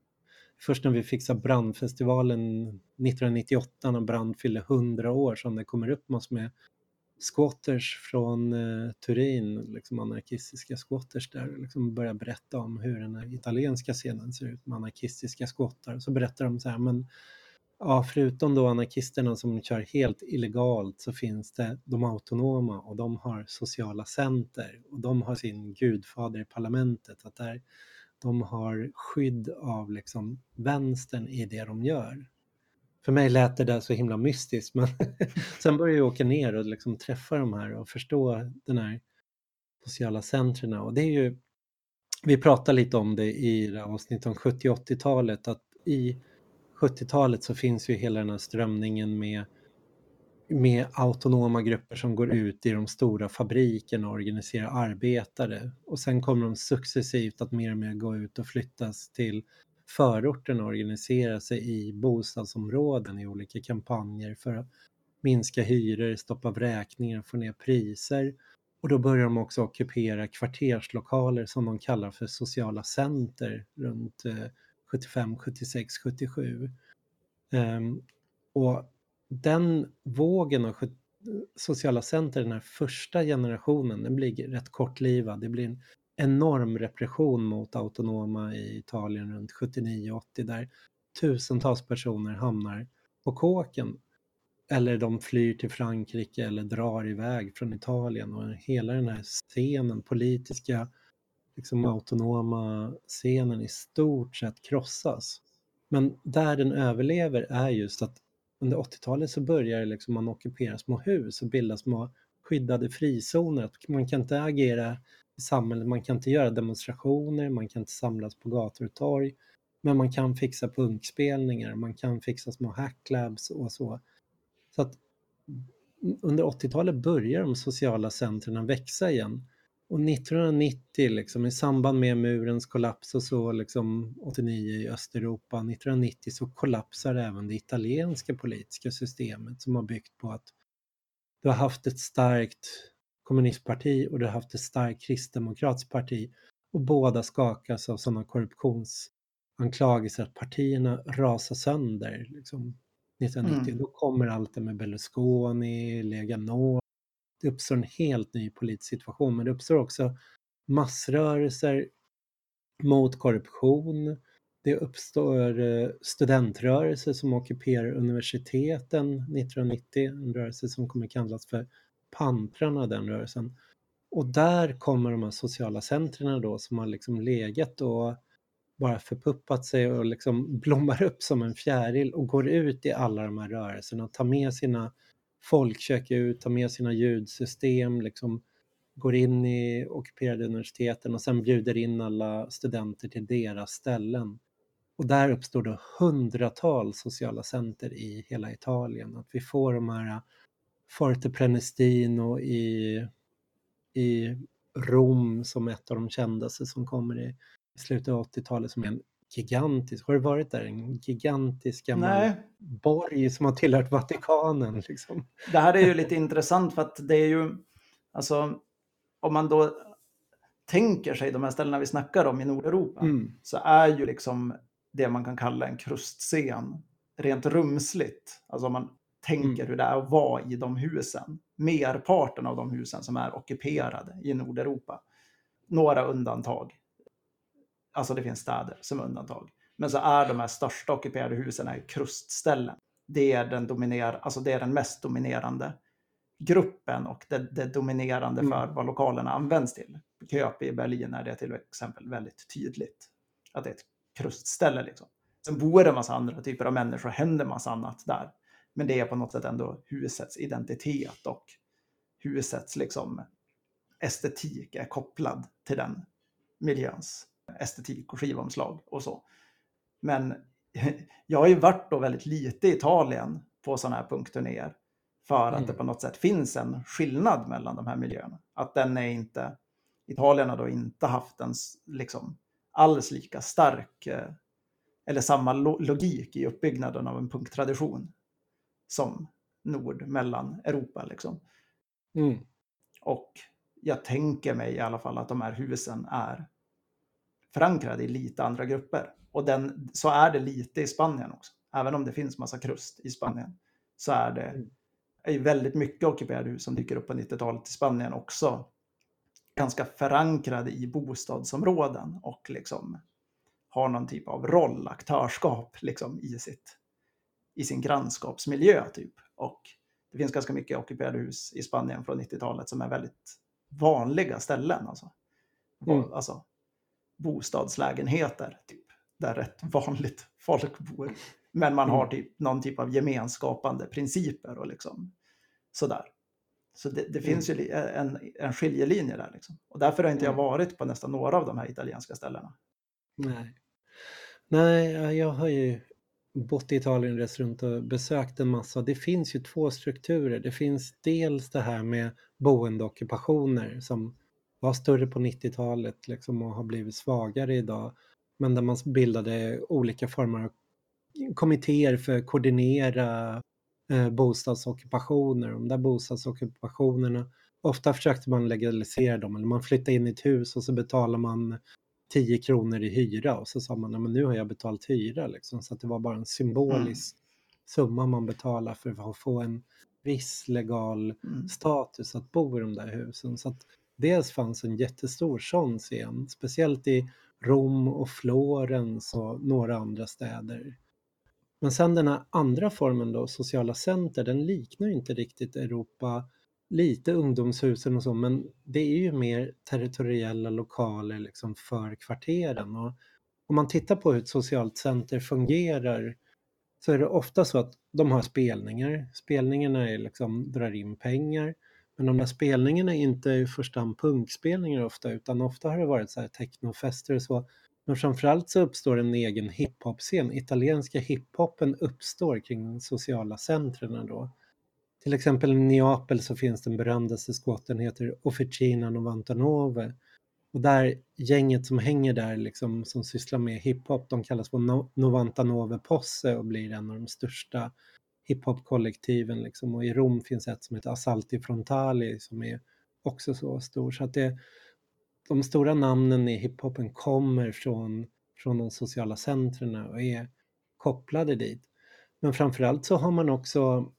först när vi fixar brandfestivalen 1998 när Brand fyllde 100 år som det kommer upp massor med squatters från eh, Turin, liksom anarkistiska squatters där och liksom börjar berätta om hur den här italienska scenen ser ut med anarkistiska squattar. Så berättar de så här, men ja, förutom då anarkisterna som kör helt illegalt så finns det de autonoma och de har sociala center och de har sin gudfader i parlamentet. Att där, de har skydd av liksom vänstern i det de gör. För mig lät det där så himla mystiskt men <laughs> sen började jag åka ner och liksom träffa de här och förstå den här sociala centren och det är ju vi pratade lite om det i avsnittet om 70 80-talet att i 70-talet så finns ju hela den här strömningen med, med autonoma grupper som går ut i de stora fabrikerna och organiserar arbetare. Och sen kommer de successivt att mer och mer gå ut och flyttas till förorten och organisera sig i bostadsområden i olika kampanjer för att minska hyror, stoppa vräkningar, få ner priser. Och då börjar de också ockupera kvarterslokaler som de kallar för sociala center runt eh, 75, 76, 77. Um, och den vågen av sociala center, den här första generationen, den blir rätt kortlivad. Det blir en enorm repression mot autonoma i Italien runt 79-80 där tusentals personer hamnar på kåken. Eller de flyr till Frankrike eller drar iväg från Italien och hela den här scenen, politiska liksom autonoma scenen i stort sett krossas. Men där den överlever är just att under 80-talet så börjar liksom man ockupera små hus och bilda små skyddade frizoner. Man kan inte agera i samhället, man kan inte göra demonstrationer, man kan inte samlas på gator och torg. Men man kan fixa punkspelningar, man kan fixa små hacklabs och så. Så att under 80-talet börjar de sociala centren växa igen. Och 1990, liksom, i samband med murens kollaps och så, liksom, 89 i Östeuropa, 1990 så kollapsar även det italienska politiska systemet som har byggt på att du har haft ett starkt kommunistparti och du har haft ett starkt kristdemokratiskt parti och båda skakas av sådana korruptionsanklagelser att partierna rasar sönder. Liksom, 1990, mm. då kommer allt det med Berlusconi, Lega Nord, det uppstår en helt ny politisk situation, men det uppstår också massrörelser mot korruption. Det uppstår eh, studentrörelser som ockuperar universiteten 1990, en rörelse som kommer kallas för pantrarna, den rörelsen. Och där kommer de här sociala centren då som har liksom legat och bara förpuppat sig och liksom blommar upp som en fjäril och går ut i alla de här rörelserna och tar med sina folk checkar ut, tar med sina ljudsystem, liksom går in i ockuperade universiteten och sen bjuder in alla studenter till deras ställen. Och där uppstår då hundratals sociala center i hela Italien. Att vi får de här äh, Forte Prenestino i, i Rom som ett av de kändaste som kommer i, i slutet av 80-talet som är en gigantisk, har du varit där? En gigantisk gammal Nej. borg som har tillhört Vatikanen. Liksom. Det här är ju lite intressant för att det är ju, alltså om man då tänker sig de här ställena vi snackar om i Nordeuropa mm. så är ju liksom det man kan kalla en krustscen rent rumsligt. Alltså om man tänker mm. hur det är att vara i de husen. Merparten av de husen som är ockuperade i Nordeuropa. Några undantag. Alltså det finns städer som undantag. Men så är de här största ockuperade husen är krustställen. Det är den, dominerar, alltså det är den mest dominerande gruppen och det, det dominerande mm. för vad lokalerna används till. Köp i Berlin är det till exempel väldigt tydligt. Att det är ett krustställe. Liksom. Sen bor det en massa andra typer av människor och händer massa annat där. Men det är på något sätt ändå husets identitet och husets liksom, estetik är kopplad till den miljöns estetik och skivomslag och så. Men <laughs> jag har ju varit då väldigt lite i Italien på sådana här punkturnéer för att mm. det på något sätt finns en skillnad mellan de här miljöerna. Att den är inte, Italien har då inte haft en liksom alls lika stark eh, eller samma logik i uppbyggnaden av en punktradition som Nord mellan Europa. Liksom. Mm. Och jag tänker mig i alla fall att de här husen är förankrade i lite andra grupper. Och den, så är det lite i Spanien också. Även om det finns massa krust i Spanien så är det mm. är väldigt mycket ockuperade hus som dyker upp på 90-talet i Spanien också ganska förankrade i bostadsområden och liksom har någon typ av roll, aktörskap liksom i, sitt, i sin grannskapsmiljö typ. Och det finns ganska mycket ockuperade hus i Spanien från 90-talet som är väldigt vanliga ställen. Alltså, mm. alltså bostadslägenheter, typ, där rätt vanligt folk bor. Men man har mm. typ någon typ av gemenskapande principer och liksom sådär. Så det, det finns mm. ju en, en skiljelinje där. Liksom. Och därför har inte jag mm. varit på nästan några av de här italienska ställena. Nej, Nej jag har ju bott i Italien, rest runt och besökt en massa. Det finns ju två strukturer. Det finns dels det här med boendeockupationer som var större på 90-talet liksom och har blivit svagare idag. Men där man bildade olika former av kommittéer för att koordinera eh, bostadsockupationer. De där bostadsockupationerna, ofta försökte man legalisera dem, eller man flyttade in i ett hus och så betalar man 10 kronor i hyra och så sa man, men nu har jag betalt hyra liksom, så att det var bara en symbolisk mm. summa man betalar för att få en viss legal mm. status att bo i de där husen. Så att dels fanns en jättestor sån scen, speciellt i Rom och Florens och några andra städer. Men sen den här andra formen då, sociala center, den liknar inte riktigt Europa. Lite ungdomshusen och så, men det är ju mer territoriella lokaler liksom för kvarteren. Och om man tittar på hur ett socialt center fungerar så är det ofta så att de har spelningar. Spelningarna är liksom, drar in pengar. Men de där spelningarna är inte i första hand punkspelningar ofta, utan ofta har det varit så här technofester och så men framförallt så uppstår en egen hiphop-scen. Italienska hiphopen uppstår kring de sociala centren då. Till exempel i Neapel så finns den berömdaste squatten heter Officina Novantanove. Och där gänget som hänger där liksom som sysslar med hiphop, de kallas för Novantanove Posse och blir en av de största hiphop-kollektiven liksom. Och i Rom finns ett som heter Assalti Frontali som är också så stor. Så att det, de stora namnen i hiphopen kommer från, från de sociala centren och är kopplade dit. Men framförallt så har man också,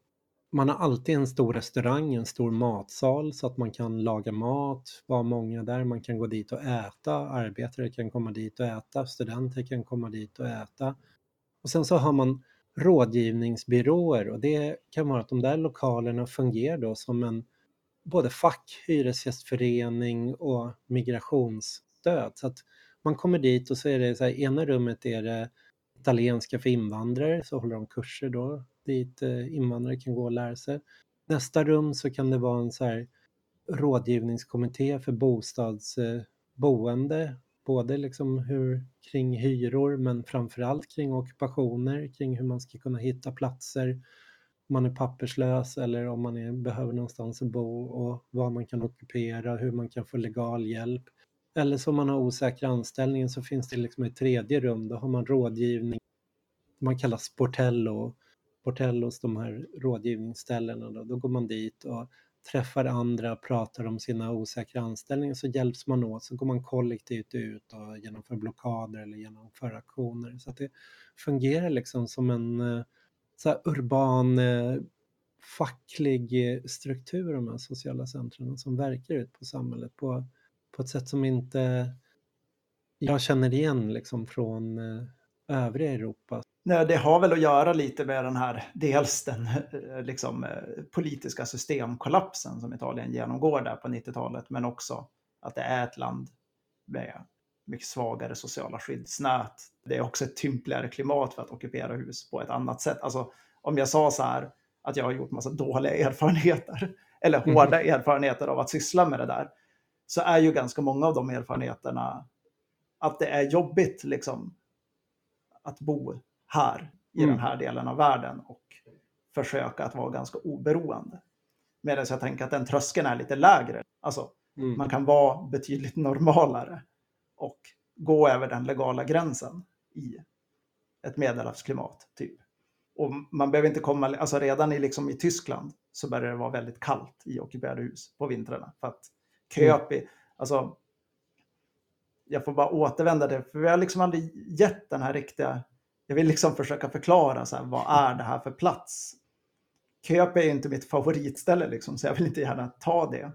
man har alltid en stor restaurang, en stor matsal så att man kan laga mat, vara många där, man kan gå dit och äta, arbetare kan komma dit och äta, studenter kan komma dit och äta. Och sen så har man rådgivningsbyråer och det kan vara att de där lokalerna fungerar då som en både fack, hyresgästförening och migrationsstöd. Så att man kommer dit och så är det så här, ena rummet är det italienska för invandrare, så håller de kurser då dit eh, invandrare kan gå och lära sig. Nästa rum så kan det vara en så här rådgivningskommitté för bostadsboende, eh, både liksom hur, kring hyror men framförallt kring ockupationer, kring hur man ska kunna hitta platser om man är papperslös eller om man är, behöver någonstans att bo och vad man kan ockupera, hur man kan få legal hjälp. Eller som man har osäkra anställning så finns det liksom ett tredje rum, då har man rådgivning. Man kallas Portello, Portellos, de här rådgivningsställena. Då, då går man dit och träffar andra, pratar om sina osäkra anställningar så hjälps man åt, så går man kollektivt ut och genomför blockader eller genomför aktioner. Så att det fungerar liksom som en eh, så urban eh, facklig eh, struktur, de här sociala centren som verkar ut på samhället på, på ett sätt som inte jag känner igen liksom från övriga Europa. Nej, det har väl att göra lite med den här, dels den liksom, politiska systemkollapsen som Italien genomgår där på 90-talet, men också att det är ett land med mycket svagare sociala skyddsnät. Det är också ett tympligare klimat för att ockupera hus på ett annat sätt. Alltså, om jag sa så här att jag har gjort massa dåliga erfarenheter <laughs> eller mm. hårda mm. erfarenheter av att syssla med det där, så är ju ganska många av de erfarenheterna att det är jobbigt liksom att bo här i mm. den här delen av världen och försöka att vara ganska oberoende. Medan jag tänker att den tröskeln är lite lägre. Alltså, mm. man kan vara betydligt <laughs> normalare och gå över den legala gränsen i ett medelhavsklimat. Typ. Och man behöver inte komma, alltså redan i, liksom i Tyskland så börjar det vara väldigt kallt i ockuperade hus på vintrarna. För att Köpi, mm. alltså jag får bara återvända det, för vi har liksom aldrig gett den här riktiga, jag vill liksom försöka förklara så här, vad är det här för plats? Köpi är inte mitt favoritställe liksom, så jag vill inte gärna ta det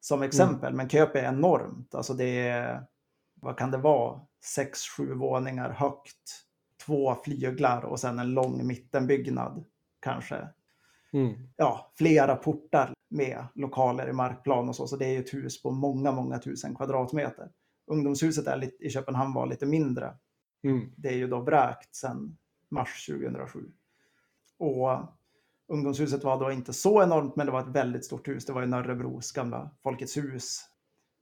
som mm. exempel, mm. men Köpi är enormt, alltså det är, vad kan det vara, sex, sju våningar högt, två flyglar och sen en lång mittenbyggnad kanske. Mm. Ja, flera portar med lokaler i markplan och så, så det är ett hus på många, många tusen kvadratmeter. Ungdomshuset är lite, i Köpenhamn var lite mindre. Mm. Det är ju då vräkt sedan mars 2007. Och ungdomshuset var då inte så enormt, men det var ett väldigt stort hus. Det var ju Nörrebros gamla Folkets hus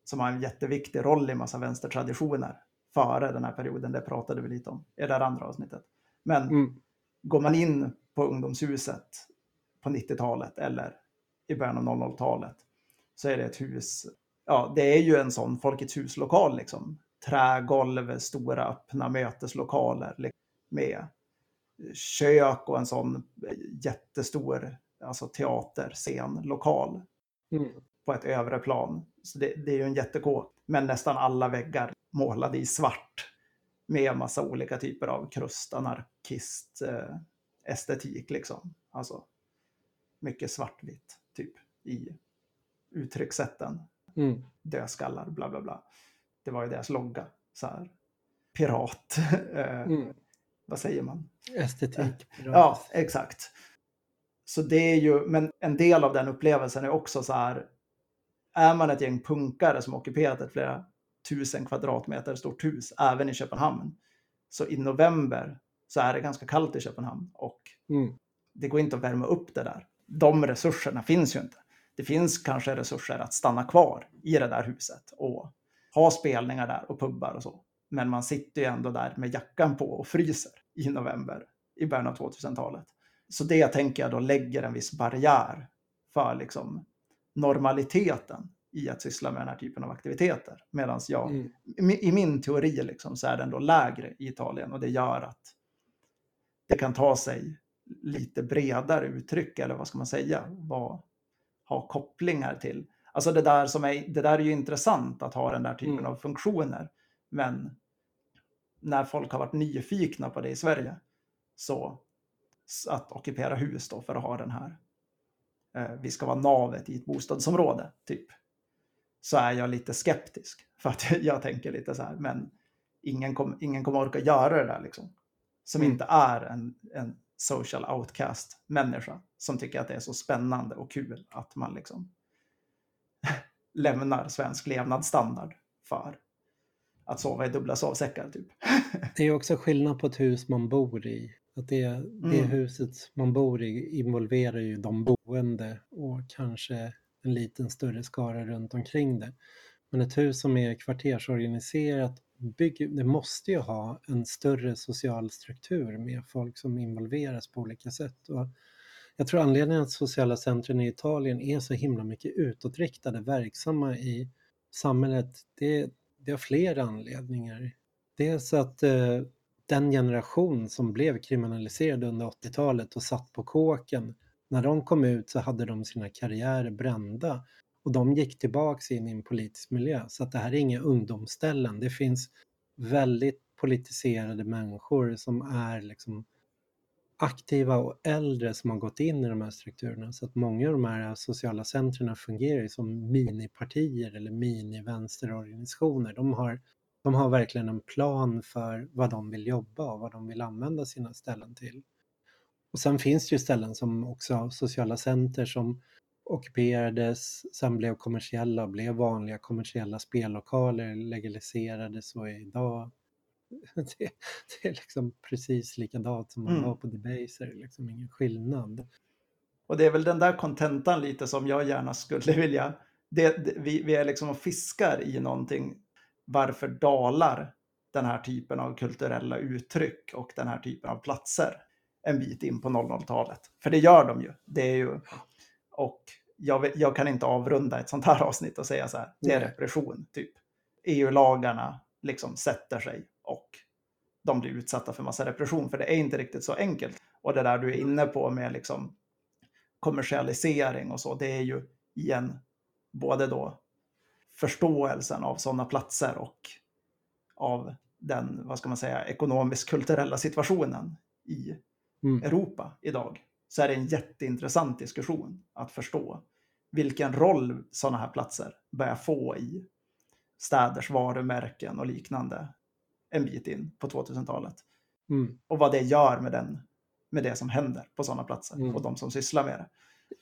som har en jätteviktig roll i massa vänstertraditioner före den här perioden. Det pratade vi lite om i det här andra avsnittet. Men mm. går man in på ungdomshuset på 90-talet eller i början av 00-talet så är det ett hus ja, det är ju en sån Folkets hus-lokal liksom. Trägolv, stora öppna möteslokaler liksom, med kök och en sån jättestor alltså teaterscenlokal mm. på ett övre plan. Så det, det är ju en jättekåk, men nästan alla väggar målade i svart med massa olika typer av krust, anarkist, eh, estetik liksom. Alltså mycket svartvitt typ i uttryckssätten mm. dödskallar, bla bla bla. Det var ju deras logga. Så här. Pirat. <laughs> Eh, mm. Vad säger man? Estetik. Eh, pirat. Ja, exakt. Så det är ju, men en del av den upplevelsen är också så här, är man ett gäng punkare som ockuperat ett flera tusen kvadratmeter stort hus, även i Köpenhamn, så i november så är det ganska kallt i Köpenhamn och mm. det går inte att värma upp det där. De resurserna finns ju inte det finns kanske resurser att stanna kvar i det där huset och ha spelningar där och pubbar och så. Men man sitter ju ändå där med jackan på och fryser i november i början av 2000-talet. Så det tänker jag då lägger en viss barriär för liksom normaliteten i att syssla med den här typen av aktiviteter. Medan jag, mm. i min teori liksom, så är den då lägre i Italien och det gör att det kan ta sig lite bredare uttryck, eller vad ska man säga, vad, ha kopplingar till. Alltså det där, som är, det där är ju intressant att ha den där typen mm. av funktioner. Men när folk har varit nyfikna på det i Sverige, så att ockupera hus då för att ha den här, eh, vi ska vara navet i ett bostadsområde, typ. Så är jag lite skeptisk. <laughs> För att jag tänker lite så här, men ingen, kom, ingen kommer orka göra det där liksom. Som mm. inte är en, en social outcast-människa som tycker att det är så spännande och kul att man liksom lämnar svensk levnadsstandard för att sova i dubbla sovsäckar. Typ. <laughs> det är också skillnad på ett hus man bor i. Att det, det mm. huset man bor i involverar ju de boende och kanske en liten större skara runt omkring det. Men ett hus som är kvartersorganiserat bygger, det måste ju ha en större social struktur med folk som involveras på olika sätt. Och jag tror anledningen att sociala centren i Italien är så himla mycket utåtriktade, verksamma i samhället, det, det har flera anledningar. Dels att eh, den generation som blev kriminaliserad under 80-talet och satt på kåken, när de kom ut så hade de sina karriärer brända och de gick tillbaks in i en politisk miljö. Så att det här är inga ungdomsställen. Det finns väldigt politiserade människor som är liksom aktiva och äldre som har gått in i de här strukturerna. Så att många av de här sociala centren fungerar som minipartier eller minivänsterorganisationer. De har, de har verkligen en plan för vad de vill jobba och vad de vill använda sina ställen till. Och sen finns det ju ställen som också sociala center som ockuperades, sen blev kommersiella och blev vanliga kommersiella spellokaler, legaliserades och är idag <laughs> det, det är liksom precis likadant som man mm. var på Debaser, liksom ingen skillnad. Och det är väl den där kontentan lite som jag gärna skulle <laughs> vilja, det, det, vi, vi är liksom och fiskar i någonting, varför dalar den här typen av kulturella uttryck och den här typen av platser en bit in på 00-talet. För det gör de ju. Det är ju och jag, jag, kan inte avrunda ett sånt här <laughs> avsnitt och säga så här, det är repression, typ. EU-lagarna liksom sätter sig och de blir utsatta för massa repression, för det är inte riktigt så enkelt. Och det där du är inne på med liksom kommersialisering och så, det är ju igen både då förståelsen av sådana platser och av den, vad ska man säga, ekonomisk-kulturella situationen i mm. Europa idag. Så är det en jätteintressant diskussion att förstå vilken roll sådana här platser börjar få i städers varumärken och liknande en bit in på 2000-talet. Mm. Och vad det gör med, den, med det som händer på sådana platser mm. och de som sysslar med det.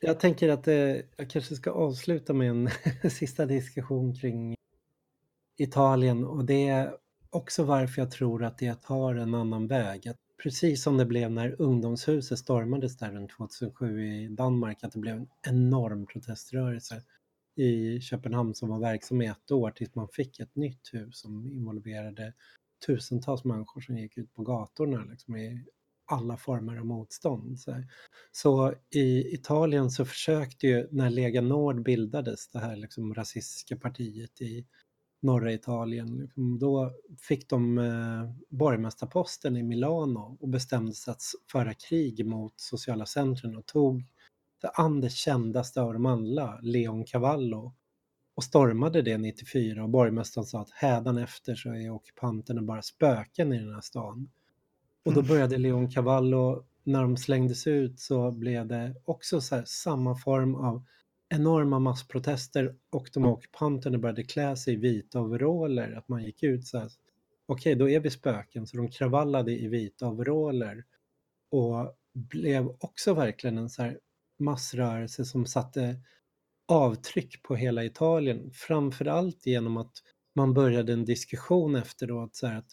Jag tänker att eh, jag kanske ska avsluta med en <laughs> sista diskussion kring Italien och det är också varför jag tror att det tar en annan väg. Att precis som det blev när ungdomshuset stormades där runt 2007 i Danmark, att det blev en enorm proteströrelse i Köpenhamn som var verksam i ett år tills man fick ett nytt hus som involverade tusentals människor som gick ut på gatorna liksom, i alla former av motstånd. Så, så i Italien så försökte ju, när Lega Nord bildades, det här liksom rasistiska partiet i norra Italien, liksom, då fick de eh, borgmästarposten i Milano och bestämde sig att föra krig mot sociala centren och tog det andra kändaste av dem alla, Leon Cavallo, och stormade det 94 och borgmästaren sa att hädanefter så är ockupanterna bara spöken i den här stan. Och då mm. började Leon Cavallo, när de slängdes ut så blev det också så samma form av enorma massprotester och de ockupanterna började klä sig i vita overaller, att man gick ut så här, okej okay, då är vi spöken, så de kravallade i vita overaller och blev också verkligen en så här massrörelse som satte avtryck på hela Italien, framförallt genom att man började en diskussion efteråt, så att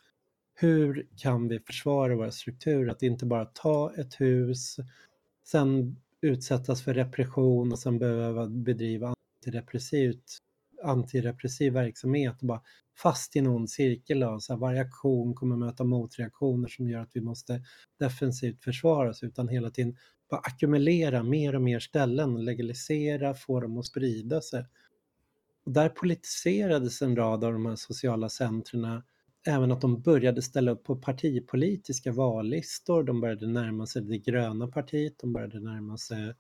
hur kan vi försvara våra strukturer, att inte bara ta ett hus, sen utsättas för repression och sen behöva bedriva antirepressivt, antirepressiv verksamhet och bara fast i någon cirkel av så här, varje aktion kommer möta motreaktioner som gör att vi måste defensivt försvara oss utan hela tiden bara ackumulera mer och mer ställen, legalisera, få dem att sprida sig. Och där politiserades en rad av de här sociala centren även att de började ställa upp på partipolitiska vallistor, de började närma sig det gröna partiet, de började närma sig eh,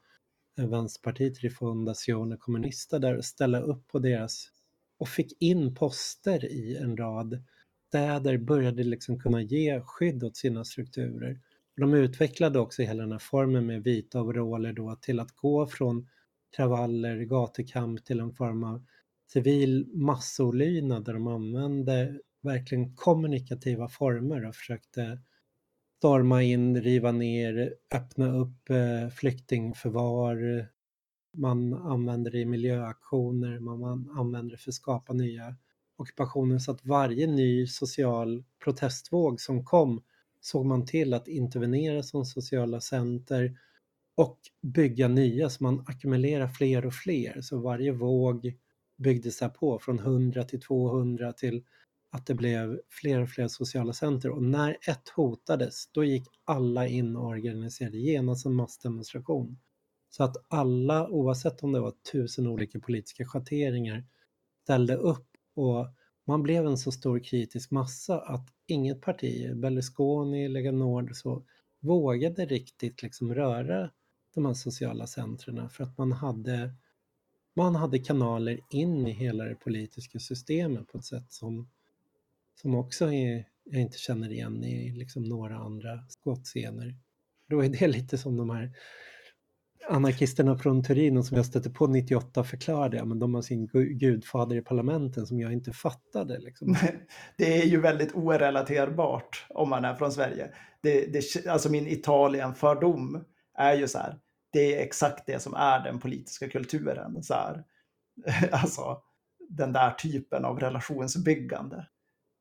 Vänsterpartiet, Rifondazione Kommunista där och ställa upp på deras och fick in poster i en rad städer, började liksom kunna ge skydd åt sina strukturer. De utvecklade också hela den här formen med vita overaller då till att gå från kravaller, gatukamp till en form av civil massolydnad där de använde verkligen kommunikativa former och försökte storma in, riva ner, öppna upp eh, flyktingförvar. Man använder det i miljöaktioner, man använder det för att skapa nya ockupationer så att varje ny social protestvåg som kom såg man till att intervenera som sociala center och bygga nya så man ackumulerar fler och fler. Så varje våg byggdes här på från 100 till 200 till att det blev fler och fler sociala center och när ett hotades då gick alla in och organiserade genast en massdemonstration. Så att alla, oavsett om det var tusen olika politiska schatteringar, ställde upp och man blev en så stor kritisk massa att inget parti, Berlusconi, Lega Nord, så vågade riktigt liksom röra de här sociala centren för att man hade, man hade kanaler in i hela det politiska systemet på ett sätt som som också är, jag inte känner igen i liksom några andra skottscener. Då är det <laughs> lite som de här anarkisterna från Turin som jag stötte på 98 förklarade, men de har sin gudfader i parlamenten som jag inte fattade. Liksom. Det är ju väldigt orelaterbart om man är från Sverige. Det, det, alltså min Italien-fördom är ju så här, det är exakt det som är den politiska kulturen. Så här. <laughs> Alltså den där typen av relationsbyggande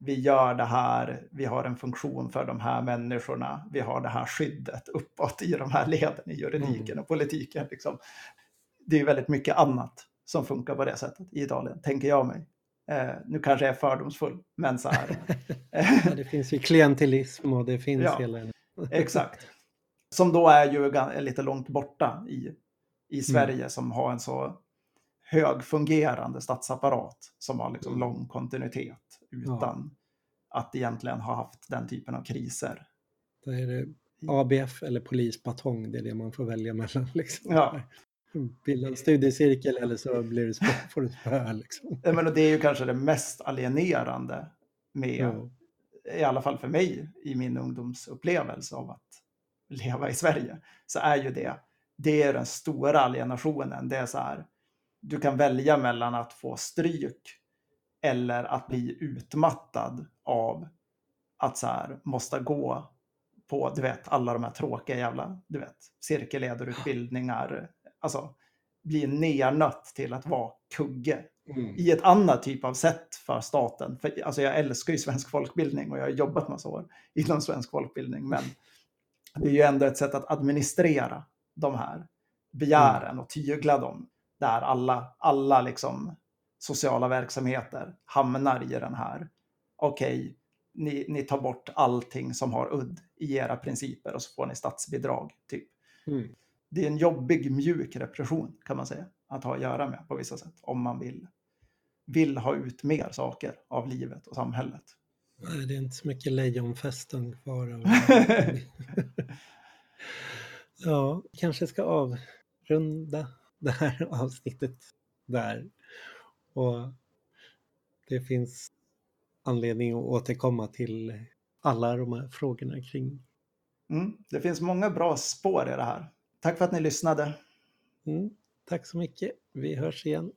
vi gör det här, vi har en funktion för de här människorna, vi har det här skyddet uppåt i de här leden i juridiken mm. och politiken. Liksom. Det är väldigt mycket annat som funkar på det sättet i Italien, tänker jag mig. Eh, nu kanske jag är fördomsfull, men så här. <laughs> ja, det finns ju klientelism och det finns ja, hela... <laughs> exakt. Som då är ju lite långt borta i, i Sverige mm. som har en så högfungerande statsapparat som har liksom mm. lång kontinuitet utan ja. att egentligen ha haft den typen av kriser. Det är det ABF eller polisbatong, det är det man får välja mellan. <laughs> Liksom. Ja. Bilda en studiecirkel eller så blir det spö, får du spö. <laughs> Liksom. Men det är ju kanske det mest alienerande med, ja. i alla fall för mig, i min ungdomsupplevelse av att leva i Sverige, så är ju det, det är den stora alienationen. Det är så här, du kan välja mellan att få stryk eller att bli utmattad av att så här, måste gå på, du vet, alla de här tråkiga jävla, du vet, cirkelledarutbildningar. Alltså, bli nernött till att vara kugge mm. i ett annat typ av sätt för staten. För, alltså jag älskar ju svensk folkbildning och jag har jobbat massa år inom svensk folkbildning, men det är ju ändå ett sätt att administrera de här begären och tygla dem. Där alla, alla liksom sociala verksamheter hamnar i den här, okej, okay, ni, ni tar bort allting som har udd i era principer och så får ni statsbidrag. Typ. Mm. Det är en jobbig mjuk repression kan man säga att ha att göra med på vissa sätt om man vill, vill ha ut mer saker av livet och samhället. Nej, det är inte så mycket lejonfesten kvar. Av <laughs> ja, kanske ska avrunda det här avsnittet där. Och det finns anledning att återkomma till alla de här frågorna kring. Mm, det finns många bra spår i det här. Tack för att ni lyssnade. Mm, tack så mycket. Vi hörs igen.